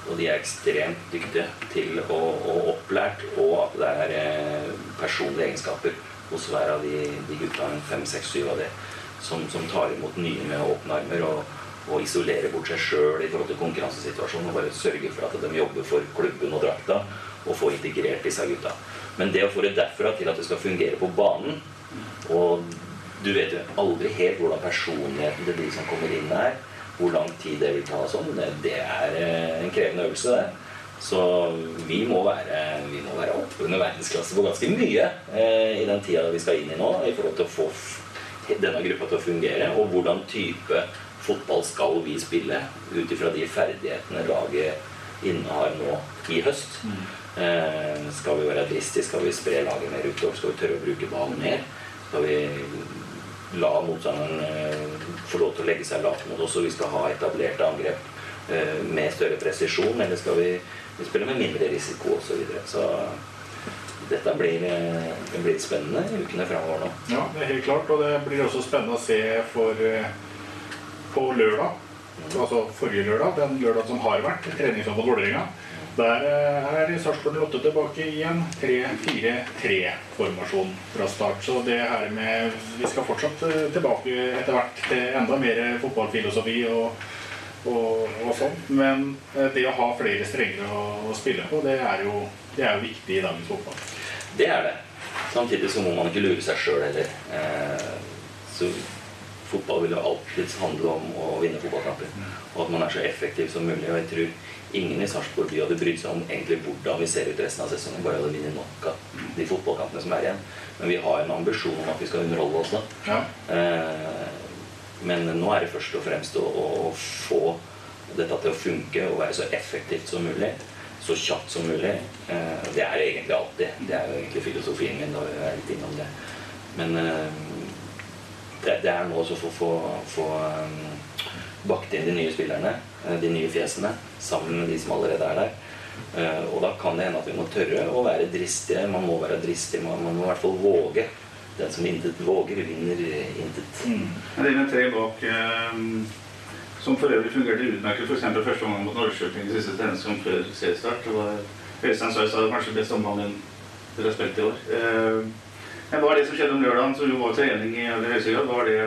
Og de er ekstremt dyktige til å, og opplært, og at det er eh, personlige egenskaper hos hver av de, de gutta, fem, seks, syv av de, som, som tar imot nye med åpne armer og, og isolerer bort seg sjøl i forhold til konkurransesituasjonen og bare sørger for at de jobber for klubben og drakta og får integrert disse gutta. Men det å få det derfra til at det skal fungere på banen og du vet jo aldri helt hvordan personligheten til de som kommer inn er, hvor lang tid det vil ta og sånn. Det, er eh, en krevende øvelse, det. Så vi må være, vi må være oppunder verdensklasse på ganske mye eh, i den tida vi skal inn i nå, i forhold til å få denne gruppa til å fungere, og hvordan type fotball skal vi spille ut ifra de ferdighetene laget innehar nå i høst. Eh, skal vi være dristige? Skal vi spre laget mer utover? Skal vi tørre å bruke ballen mer? Skal vi la motstanderen eh, få lov til å legge seg lavt mot oss, og vi skal ha etablerte angrep eh, med større presisjon, eller skal vi, vi spille med mindre risiko osv. Så, videre. så dette blir, eh, det blir spennende i ukene framover nå. Ja, det er helt klart. Og det blir også spennende å se for på lørdag. Altså forrige lørdag, den lørdag som har vært, treningsjobb mot Vålerenga. Der eh, er Sarpsborg 08 tilbake i en 3-4-3-formasjon fra start. Så det her med Vi skal fortsatt eh, tilbake etter hvert til enda mer fotballfilosofi og, og, og sånn. Men eh, det å ha flere strenger å, å spille på, det er, jo, det er jo viktig i dagens fotball. Det er det. Samtidig så må man ikke lure seg sjøl heller. Så fotball vil jo alltid handle om å vinne fotballkamper. Og at man er så effektiv som mulig. Og jeg tror ingen i Sarpsborg by hadde brydd seg om egentlig hvordan vi ser ut resten av sesongen. Bare hadde vunnet nok av de fotballkampene som er igjen. Men vi har en ambisjon om at vi skal underholde oss, da. Ja. men nå er det først og fremst å, å få dette til å funke og være så effektivt som mulig. Så kjapt som mulig. Eh, det er det egentlig alltid. Det er jo egentlig filosofien min. da jeg er litt innom det. Men eh, det, er nå også å få, få bakt inn de nye spillerne. Eh, de nye fjesene, sammen med de som allerede er der. Eh, Og da kan det hende at vi må tørre å være dristige. Man må være dristig, man, må i hvert fall våge. Den som intet våger, vinner intet. Mm. det med tre bak eh, som for øvrig fungerte utmerket f.eks. første gang mot Norrköping i siste treningskamp før seriestart. Øystein Søys hadde kanskje best omgangen dere har spilt i år. Men Var det som skjedde om lørdagen, som jo var trening i aller høyeste grad, var det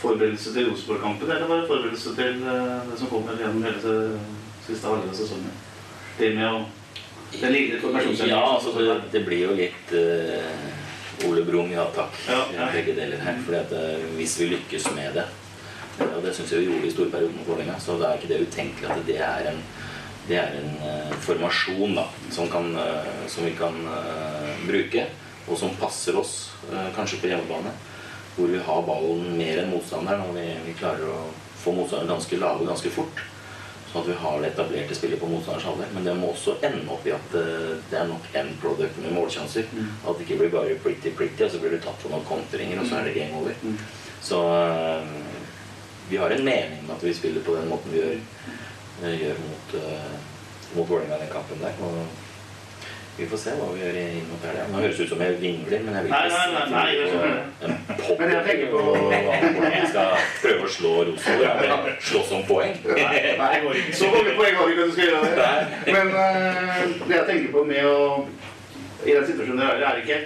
forberedelse til Rosenborg-kampen, eller var det forberedelse til eh, det som kommer gjennom hele siste halvdel av sesongen? Det med å litt formasjonsendring. Ja, altså det, det blir jo litt uh, Ole Brumm, ja takk. Begge deler her. Fordi at eh, hvis vi lykkes med det Og det syns jeg vi gjorde i storperioden med Vålerenga, så det er ikke det utenkelig at det er en, det er en uh, formasjon da, som, kan, uh, som vi kan uh, bruke, og som passer oss, kanskje på hjemmebane. Hvor vi har ballen mer enn motstanderen, og vi, vi klarer å få motstanderen ganske lave ganske fort. Sånn at vi har det etablerte spillet på motstanders halvdel. Men det må også ende opp i at eh, det er nok end product med målsjanser. At det ikke blir bare pretty pretty, og så blir du tatt for noen kontringer, og så er det game over. Så eh, vi har en mening med at vi spiller på den måten vi gjør, eh, gjør mot, uh, mot Vålerenga i den kampen der. Vi får se hva vi gjør inn mot helga. Nå høres det ut som jeg vingler, men jeg vil ikke nei, nei, nei, si det på en pott Men jeg tenker på- hvordan vi skal prøve å slå Rosenborg. Slåss om poeng. Nei, så mange poeng har vi ikke at du skal gjøre det. Men uh, det jeg tenker på med å I den situasjonen dere er det ikke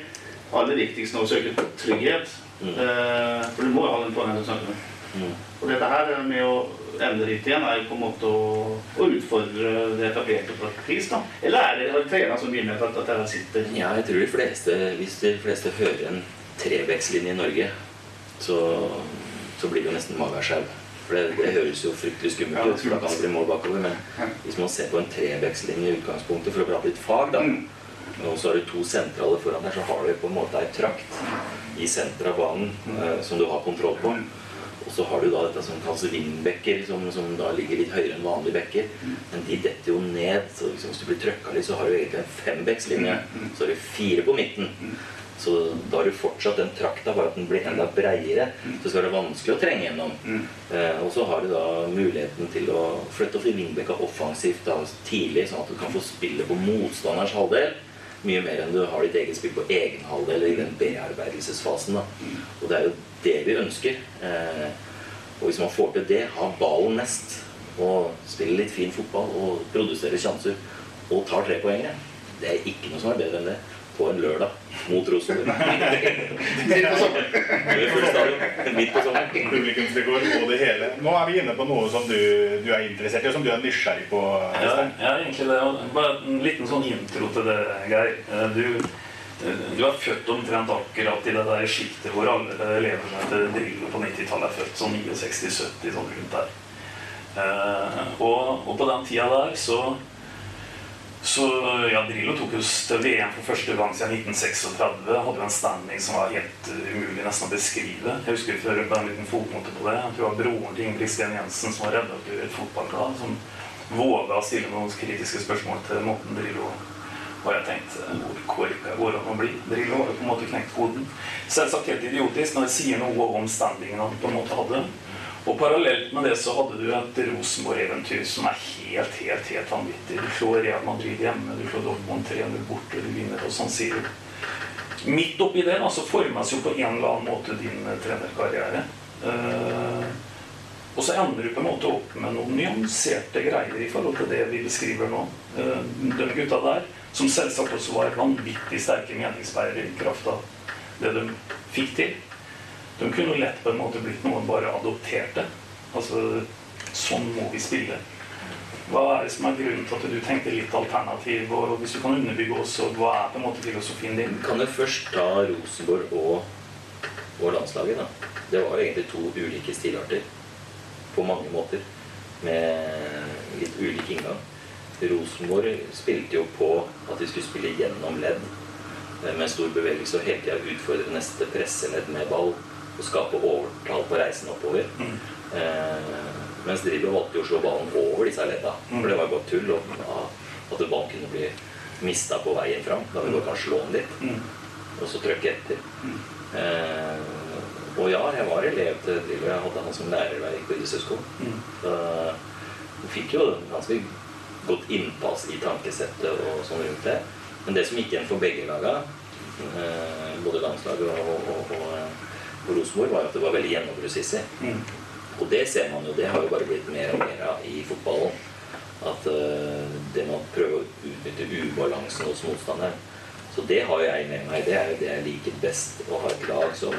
aller viktigst nå å søke trygghet. Uh, for du må jo ha den poengen du snakker om. Og dette her med å ende dit igjen er på en måte å, å utfordre det etablerte på vis. da. Eller er det har treneren så mye med at, at dette sitter Ja, jeg tror de fleste, hvis de fleste hører en trebekslinje i Norge, så, så blir det jo nesten magaskjau. For det, det høres jo fryktelig skummelt ut, for da kan det bli mål bakover. Men hvis man ser på en trebekslinje i utgangspunktet, for å prate litt fag, da, og så har du to sentrale foran der, så har du på en måte ei trakt i senteret av banen eh, som du har kontroll på. Og så har du da dette som kalles vindbekker, som, som da ligger litt høyere enn vanlige bekker. Men de detter jo ned. så liksom, Hvis du blir trøkka litt, så har du egentlig en fembekkslinje. Så har du fire på midten. Så da har du fortsatt den trakta, bare at den blir enda breiere. Så skal det være vanskelig å trenge gjennom. Eh, og så har du da muligheten til å flytte opp i vingbekka offensivt da, tidlig, sånn at du kan få spille på motstanders halvdel. Mye mer enn du har ditt eget spill på egen halvdel i den bearbeidelsesfasen. Da. Og det er jo det vi ønsker. Eh, og hvis man får til det, ha ballen mest, og spille litt fin fotball og produsere sjanser, og tar tre poengere, det er ikke noe som er bedre enn det på en lørdag mot Rosenborg. Midt på sommeren. Midt på sommeren. Publikumsrekord og det hele. Nå er vi inne på noe som du, du er interessert i, og som du er nysgjerrig på. Ja, ja, egentlig det. Bare en liten sånn intro til det, Geir. Eh, Du, eh, du er født omtrent akkurat i det der sjiktet hvor alle elevene til Drillo på 90-tallet er født sånn 69-70, sånn rundt der. Eh, og, og på den tida der så så ja, Drillo tok oss til VM for første gang siden 1936. Hadde jo en standing som var helt uh, umulig nesten å beskrive. Jeg husker før på en liten fotnote på det. Jeg tror det var broren til Ingebrigt Jensen som var redaktør i et fotballblad, som våga å stille noen kritiske spørsmål til måten Drillo. Og jeg tenkte hvor korka går an å bli? Drillo har jo på en måte knekt koden. Selvsagt helt idiotisk men det sier noe om standingen han på en måte hadde. Og parallelt med det så hadde du et Rosenborg-eventyr som er helt, helt, helt vanvittig. Du slår Real Madrid hjemme, du slår Dortmund 300 borte, du vinner på San Siro. Midt oppi det da, så formes jo på en eller annen måte din eh, trenerkarriere. Uh, og så ender du på en måte opp med noen nyanserte greier i forhold til det vi beskriver nå. Uh, de gutta der, som selvsagt også var vanvittig sterke meningsbærere i kraft av det de fikk til. De kunne lett på en måte blitt noen bare adopterte. Altså, sånn må vi spille. Hva er det som er grunnen til at du tenkte litt alternativ? Og hvis du kan underbygge også, hva er på en måte filosofien din? Kan jeg først ta Rosenborg og, og landslaget, da. Det var jo egentlig to ulike stilarter på mange måter. Med litt ulik inngang. Rosenborg spilte jo på at de skulle spille gjennom ledd eh, med stor bevegelse og hele tida utfordre neste presseledd med ball og skape overtall på reisen oppover. Eh, mens Drillo valgte jo å slå ballen over disse ledda. For det var jo bare tull og, at ballen kunne bli mista på veien fram. Da vi godt kan slå den litt, og så trykke etter. Eh, og ja, jeg var elev til Drillo. Jeg hadde han som lærer da jeg gikk på idrettshøyskolen. Mm. du fikk jo ganske godt innpass i tankesettet og sånn rundt det. Men det som gikk igjen for begge laga, eh, både landslaget og, og, og, og Rosenborg, var at det var veldig gjennombruddshissig. Mm. Og det ser man jo, det har jo bare blitt mer og mer av i fotballen. At uh, det med å prøve å utnytte ubalansen hos motstanderen. Så det har jeg med meg. Det er jo det jeg liker best. Å ha et lag som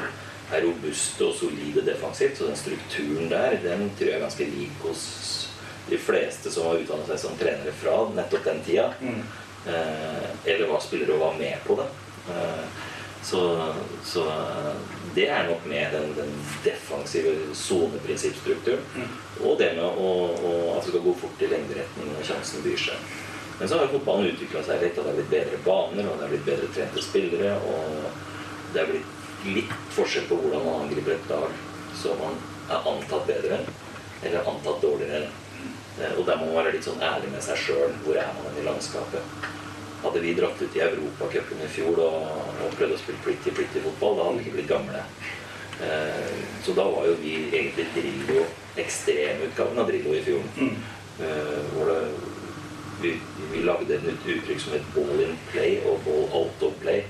er robuste og solide defensivt. Så den strukturen der, den tror jeg er ganske lik hos de fleste som har utdannet seg som trenere fra nettopp den tida. Mm. Eh, eller var spillere og var med på det. Eh, så, så eh, det er nok med den, den defensive soneprinsippstrukturen. Og det med å, å, at det skal gå fort i lengderetning når sjansen byr seg. Men så har fotballen utvikla seg litt, og det er blitt bedre baner, og det er blitt bedre trente spillere. Og det er blitt litt forskjell på hvordan man angriper et lag som man er antatt bedre eller antatt dårligere. Eh, Og der må man være litt sånn ærlig med seg sjøl. Hvor er man i landskapet? Hadde vi dratt ut i Europacupen i fjor og, og prøvd å spille pretty pretty fotball, da hadde vi ikke blitt gamle. Eh, så da var jo vi egentlig Drillo, ekstremutgaven av Drillo i fjor. Eh, hvor det, vi, vi lagde et uttrykk som het ball in play og ball out of play.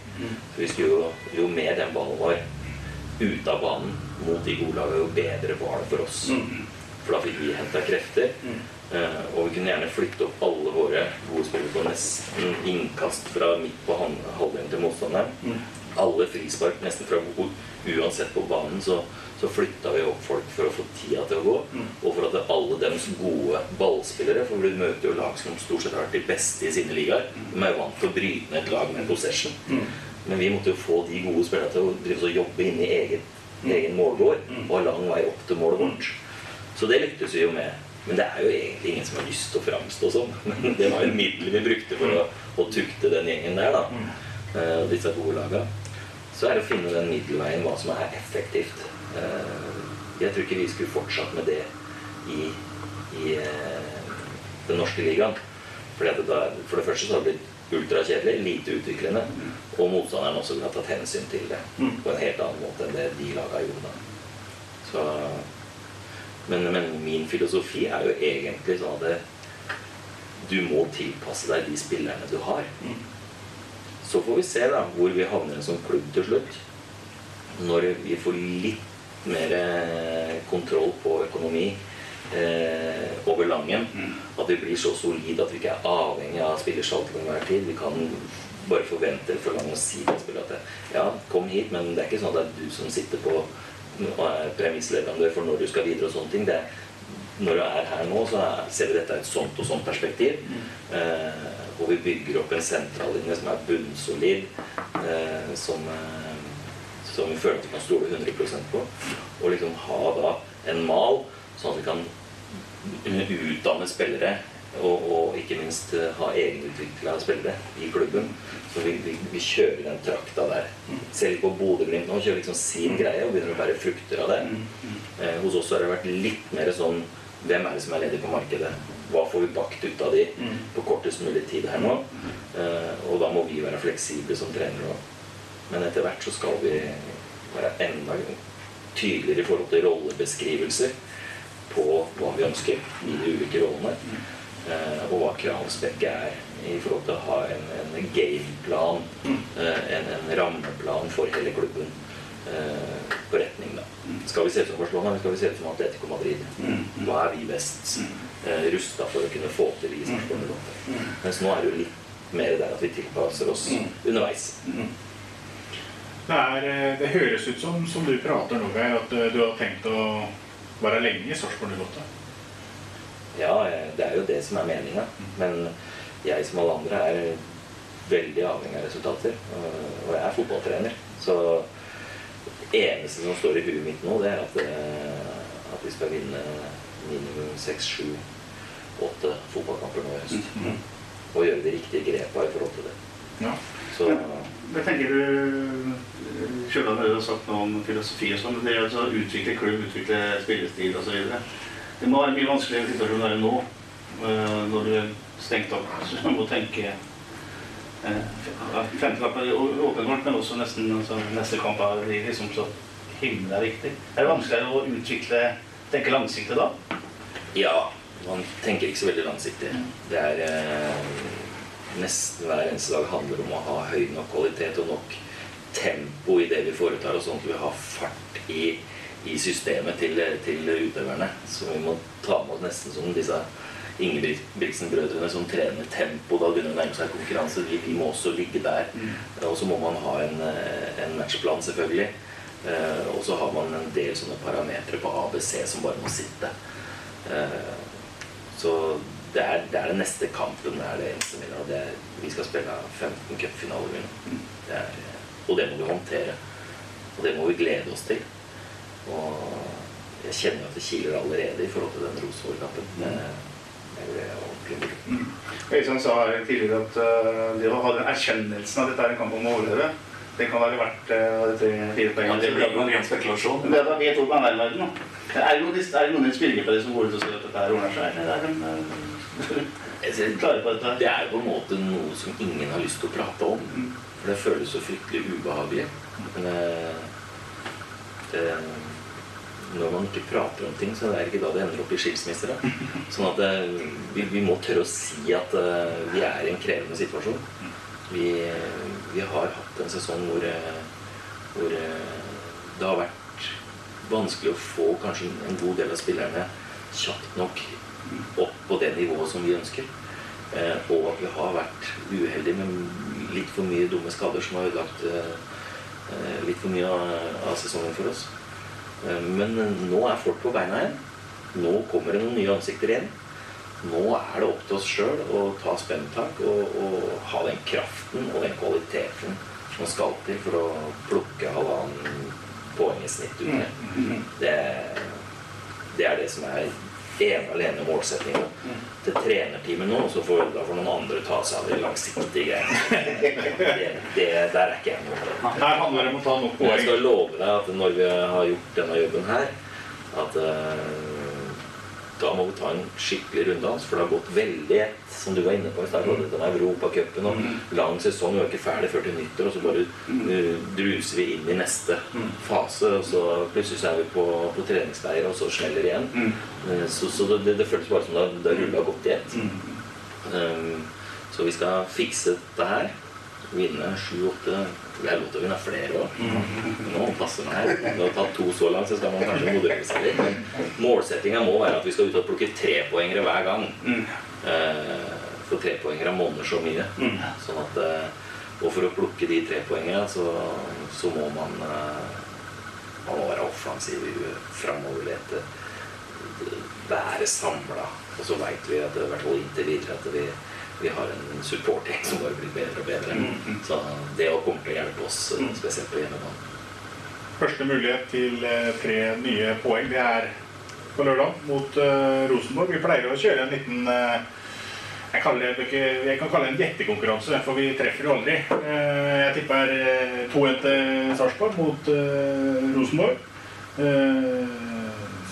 Så vi skulle jo, jo mer den ballen var ute av banen mot de gode lagene, jo bedre var det for oss. For da fikk vi henta krefter. Eh, og vi kunne gjerne flytte opp alle våre gode spillere på nesten innkast fra midt på halvdelen til motstanderen. Alle frispark nesten fra god, uansett på banen, så, så flytta vi opp folk for å få tida til å gå. Og for at alle deres gode ballspillere For vi møter jo lag som stort sett har vært de beste i sine ligaer. De er vant til å bryte ned et lag med possession. Men vi måtte jo få de gode spillerne til å drive og jobbe inn i eget, egen målgård og ha lang vei opp til målet vårt. Så det lyktes vi jo med. Men det er jo egentlig ingen som har lyst til å framstå sånn. Men det var jo middelet middel vi brukte for å, å tukte den gjengen der, da. Uh, disse gode laga. Så er det å finne den middelveien, hva som er effektivt. Uh, jeg tror ikke vi skulle fortsatt med det i, i uh, den norske ligaen. Fordi at det da, for det første så har det blitt ultrakjedelig, lite utviklende. Og motstanderen også ville ha tatt hensyn til det på en helt annen måte enn det de laga gjorde. da. Så, men, men min filosofi er jo egentlig sånn at det, du må tilpasse deg de spillerne du har. Så får vi se da hvor vi havner som klubb til slutt. Når vi får litt mer eh, kontroll på økonomi eh, over Langen. At vi blir så solide at vi ikke er avhengig av spillersalg til enhver tid. Vi kan bare forvente for Langen å si til spillerne at ja, kom hit, men det er ikke sånn at det er du som sitter på premissleverandør for når du skal videre og sånne ting. Det når du er her nå, så er, ser vi dette i et sånt og sånt perspektiv. Eh, hvor vi bygger opp en sentrallinje som er bunnsolid, eh, som, eh, som vi føler at vi kan stole 100% på. Og liksom ha da en mal, sånn at vi kan utdanne spillere. Og, og ikke minst eh, ha egenutvikla spillere i klubben. Så vi, vi, vi kjører den trakta der. Se litt på Bodø-Glimt nå. Kjører liksom sin greie og begynner å bære frukter av det. Eh, hos oss har det vært litt mer sånn Hvem er det som er ledig på markedet? Hva får vi bakt ut av de på kortest mulig tid her nå? Eh, og da må vi være fleksible som trenere òg. Men etter hvert så skal vi være enda tydeligere i forhold til rollebeskrivelser på hva vi ønsker i de ulike rollene. Eh, og hva kravspekket er i forhold til å ha en, en gameplan, eh, en, en rammeplan for hele klubben eh, på retning. da. Skal vi se ut som Barcelona, eller skal vi se ut som Atletico Madrid? Hva er vi best eh, rusta for å kunne få til i Sarpsborg? Mens nå er det jo litt mer der at vi tilpasser oss underveis. Det, er, det høres ut som, som du prater nå, Geir, at du har tenkt å være lenge i Sarpsborg 08. Ja, det er jo det som er meninga. Men jeg som alle andre er veldig avhengig av resultater. Og jeg er fotballtrener. Så det eneste som står i huet mitt nå, det er at, eh, at vi skal vinne minimum seks, sju, åtte fotballkamper nå i høst. Og gjøre de riktige grepa i forhold til det. Ja. Så Jeg tenker du Kjøland har sagt noe om filosofi og sånn, men det er altså utvikle klubb, utvikle spillestil osv. Det må være mye vanskeligere situasjon enn nå, eh, når du er stengt opp. Så du må tenke eh, Femtekamp er åpenbart, men også nesten altså, neste kamp er liksom så himla viktig. Er det vanskeligere å utvikle tenke langsiktig da? Ja, Man tenker ikke så veldig langsiktig. Det er eh, Nesten hver eneste dag handler om å ha høy nok kvalitet og nok tempo i det vi foretar oss, sånn at vi har fart i, i systemet til, til utøverne. Så vi må ta med oss nesten som disse Ingebrigtsen-brødrene som trener tempo. Da begynner å nærme seg konkurranse. Vi, de må også ligge der. Og så må man ha en, eh, en matchplan, selvfølgelig. Eh, og så har man en del sånne parametere på ABC som bare må sitte. Eh, så det er, det er den neste kampen. Det er det eneste har. Det er, vi skal spille 15 cupfinaler. Er, og det må vi håndtere. Og det må vi glede oss til. Og jeg kjenner at det kiler allerede i forhold til den Rosenborg-kampen. Det, blir ordentlig moro. Øystein sa tidligere at uh, det å ha den erkjennelsen at dette er en kamp om å overleve, det kan være verdt uh, tre-fire poeng. Ja, det blir jo en ren spekulasjon. Men det er da helt opp av verden, da. Er det noen, er det noen spillere på det som går ut og sier at dette her ordner seg? Eller er de uh, klare på dette? Det er jo på en måte noe som ingen har lyst til å prate om. For det føles så fryktelig ubehagelig. Men eh, det, når man ikke prater om ting, så er det ikke da det ender opp i skilsmisser. Sånn at eh, vi, vi må tørre å si at eh, vi er i en krevende situasjon. Vi, vi har hatt en sesong hvor, eh, hvor det har vært vanskelig å få kanskje en god del av spillerne kjapt nok opp på det nivået som vi ønsker. Og at vi har vært uheldige med litt for mye dumme skader som har ødelagt litt for mye av sesongen for oss. Eh, Men nå er folk på beina igjen. Nå kommer det noen nye ansikter igjen. Nå er det opp til oss sjøl å ta spenntak og, og ha den kraften og den kvaliteten som skal til for å plukke halvannen poeng i snitt ut det. Det, det er det som er ene alene målsettinga til trenerteamet nå. Så får, da får noen andre ta seg av de langsiktige greiene. Der er ikke jeg noe. Her handler det om å ta nok poeng. jeg skal love deg at når vi har gjort denne jobben her, at eh, da må vi ta en skikkelig runddans, for det har gått veldig ett, som du var inne på i stad. både Denne Europacupen og lang sesong, vi er ikke ferdig før til nyttår, og så bare eh, druser vi inn i neste fase, og så plutselig så er vi på, på treningsleir, og så smeller igjen. Eh, Så, så det, det, føles bare som det, det har rulla godt i ett. Um, så vi skal fikse dette her. Vinne sju-åtte Vi jeg til å vinne flere år. Nå passer det her. Det har tatt to så langt, så skal man kanskje moderere seg litt. Men målsettinga må være at vi skal ut og plukke trepoengere hver gang. Eh, for trepoengere monner så mye. Sånn at eh, Og for å plukke de trepoengene, så, så må man eh, Man må være offensiv, framoverlete, være samla. Og så veit vi at det, i hvert fall inntil videre at vi, vi har en supporting som bare blir bedre og bedre. Så det å komme til å hjelpe oss, eh, spesielt på hjemmebane. Første mulighet til eh, tre nye poeng, det er på lørdag mot eh, Rosenborg. Vi pleier å kjøre en liten eh, jeg, kaller det, jeg kan kalle det en gjettekonkurranse, for vi treffer jo aldri. Jeg tipper eh, 2-1 til Sarpsborg mot Rosenborg.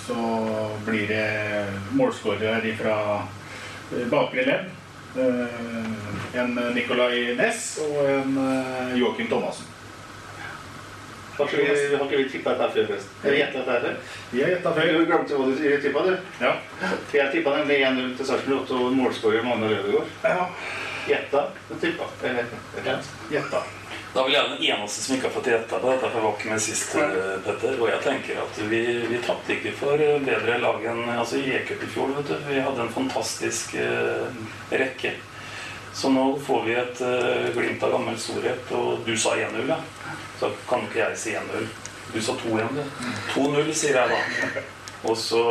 Så blir det målskårer fra bakre ledd. Eh, En Nicolay Næss og en eh, Joakim Thomassen. Har ikke vi, har ikke vi tippa dette før, her? Vi har gjetta før. Du glemte hva du tippa, du? Ja. Jeg tippa nemlig 1-0 til Sarpsborg og målskårer Magnar Ødegaard. Ja. Gjetta. Du tippa. Gjetta. Da vil jeg være den eneste som ikke har fått gjetta på dette, for jeg var ikke med sist, eh, Petter. Og jeg tenker at vi, vi tapte ikke for eh, bedre lag enn altså, i E-cup i fjor. vet du. Vi hadde en fantastisk uh, rekke. Så nå får vi et uh, glimt av gammel storhet. Og du sa 1-0, ja. Så kan ikke jeg si 1-0. Du sa 2-1, du. 2-0, sier jeg da. Og så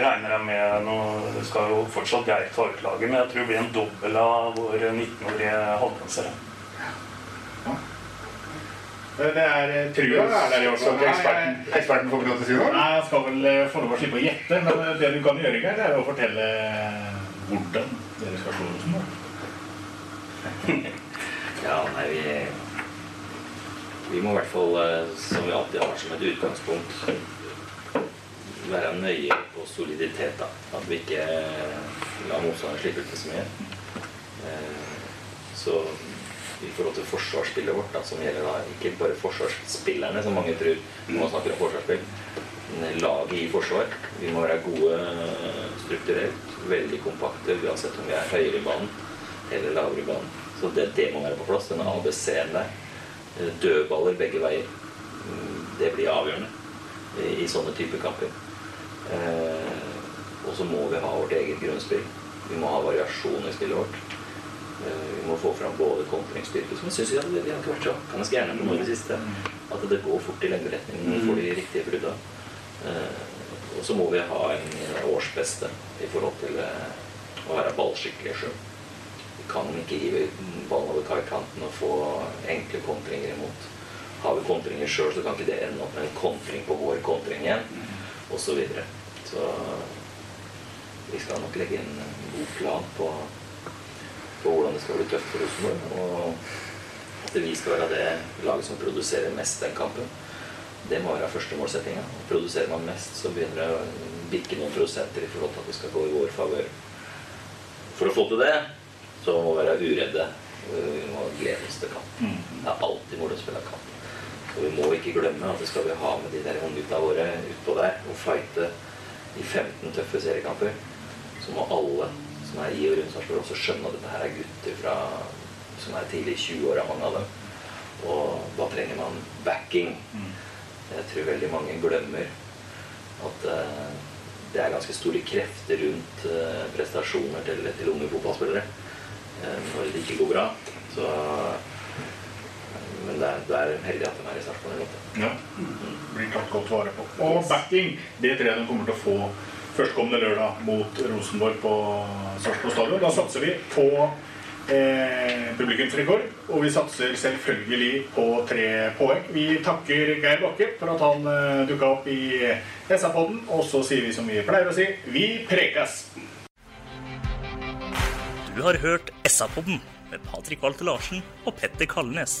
regner jeg med nå Det skal jo fortsatt Geir ta ut laget, men jeg tror det blir en dobbel av våre 19-årige halvdansere. Det er eh, trua er der også. hvert eksperten, eksperten får ikke lov til å si noe? Nei, jeg skal vel eh, få lov å slippe å gjette, men eh, det du kan gjøre, Geir, det er å fortelle hvordan dere skal slå Rosenborg. Ja, nei, vi Vi må i hvert fall, eh, som vi alltid har som et utgangspunkt, være nøye på soliditet. da. At vi ikke lar motstanderen slippe til så mye. Eh, Så i forhold til forsvarsspillet vårt, da, som gjelder da ikke bare forsvarsspillerne, som mange tror når man snakker om forsvarsspill. Men Laget i forsvar. Vi må være gode strukturelt, veldig kompakte uansett om vi er høyere i banen eller lavere i banen. Så det, det må være på plass. denne ABC-en der. Eh, Dødballer begge veier. Mm, Det blir avgjørende i, i sånne typer kamper. Eh, og så må vi ha vårt eget grunnspill. Vi må ha variasjon i spillet vårt. Eh, Vi må få fram både kontringsstyrke, som jeg syns vi, vi har ikke vært så ganske gjerne på noe i det siste. At det går fort i lengderetningen får de riktige brudda. Eh, Og så må vi ha en årsbeste i forhold til eh, å være ballskikkelig sjø. Vi kan ikke hive ballen over kaikanten og få enkle kontringer imot. Har vi kontringer sjøl, så kan ikke det ende opp med en kontring på vår kontring igjen, osv. Så, videre. så vi skal nok legge inn en god plan på, det skal bli tøft for Rosenborg. Og at vi skal være det laget som produserer mest den kampen. Det må være første målsettinga. Produserer man mest, så begynner det å bikke noen prosenter i forhold til at det skal gå i vår favør. For å få til det, så må vi være uredde. Vi må glede oss til kamp. Det er alltid moro å spille kamp. Og vi må ikke glemme at det skal vi ha med de der unggutta våre utpå der og fighte i 15 tøffe seriekamper. Så må alle som er i og rundt Sarpsborg også skjønne at dette her er gutter fra, som er tidlig i 20-åra, mange av dem. Og da trenger man backing. Jeg tror veldig mange glemmer at uh, det er ganske store krefter rundt uh, prestasjoner til, til unge fotballspillere uh, når det ikke går bra. Så, men det er, det er heldig at de er i Sarpsborg. eller noe. Ja. Blir tatt godt vare på. Og backing, det tror jeg de kommer til å få førstkommende lørdag mot Rosenborg på Sarpsborg stadion. Da satser vi på eh, publikumsrekord, og vi satser selvfølgelig på tre poeng. Vi takker Geir Bakke for at han eh, dukka opp i SA-podden, og så sier vi som vi pleier å si, vi prekes! Du har hørt SA-podden med Patrik Walter Larsen og Petter Kalnes.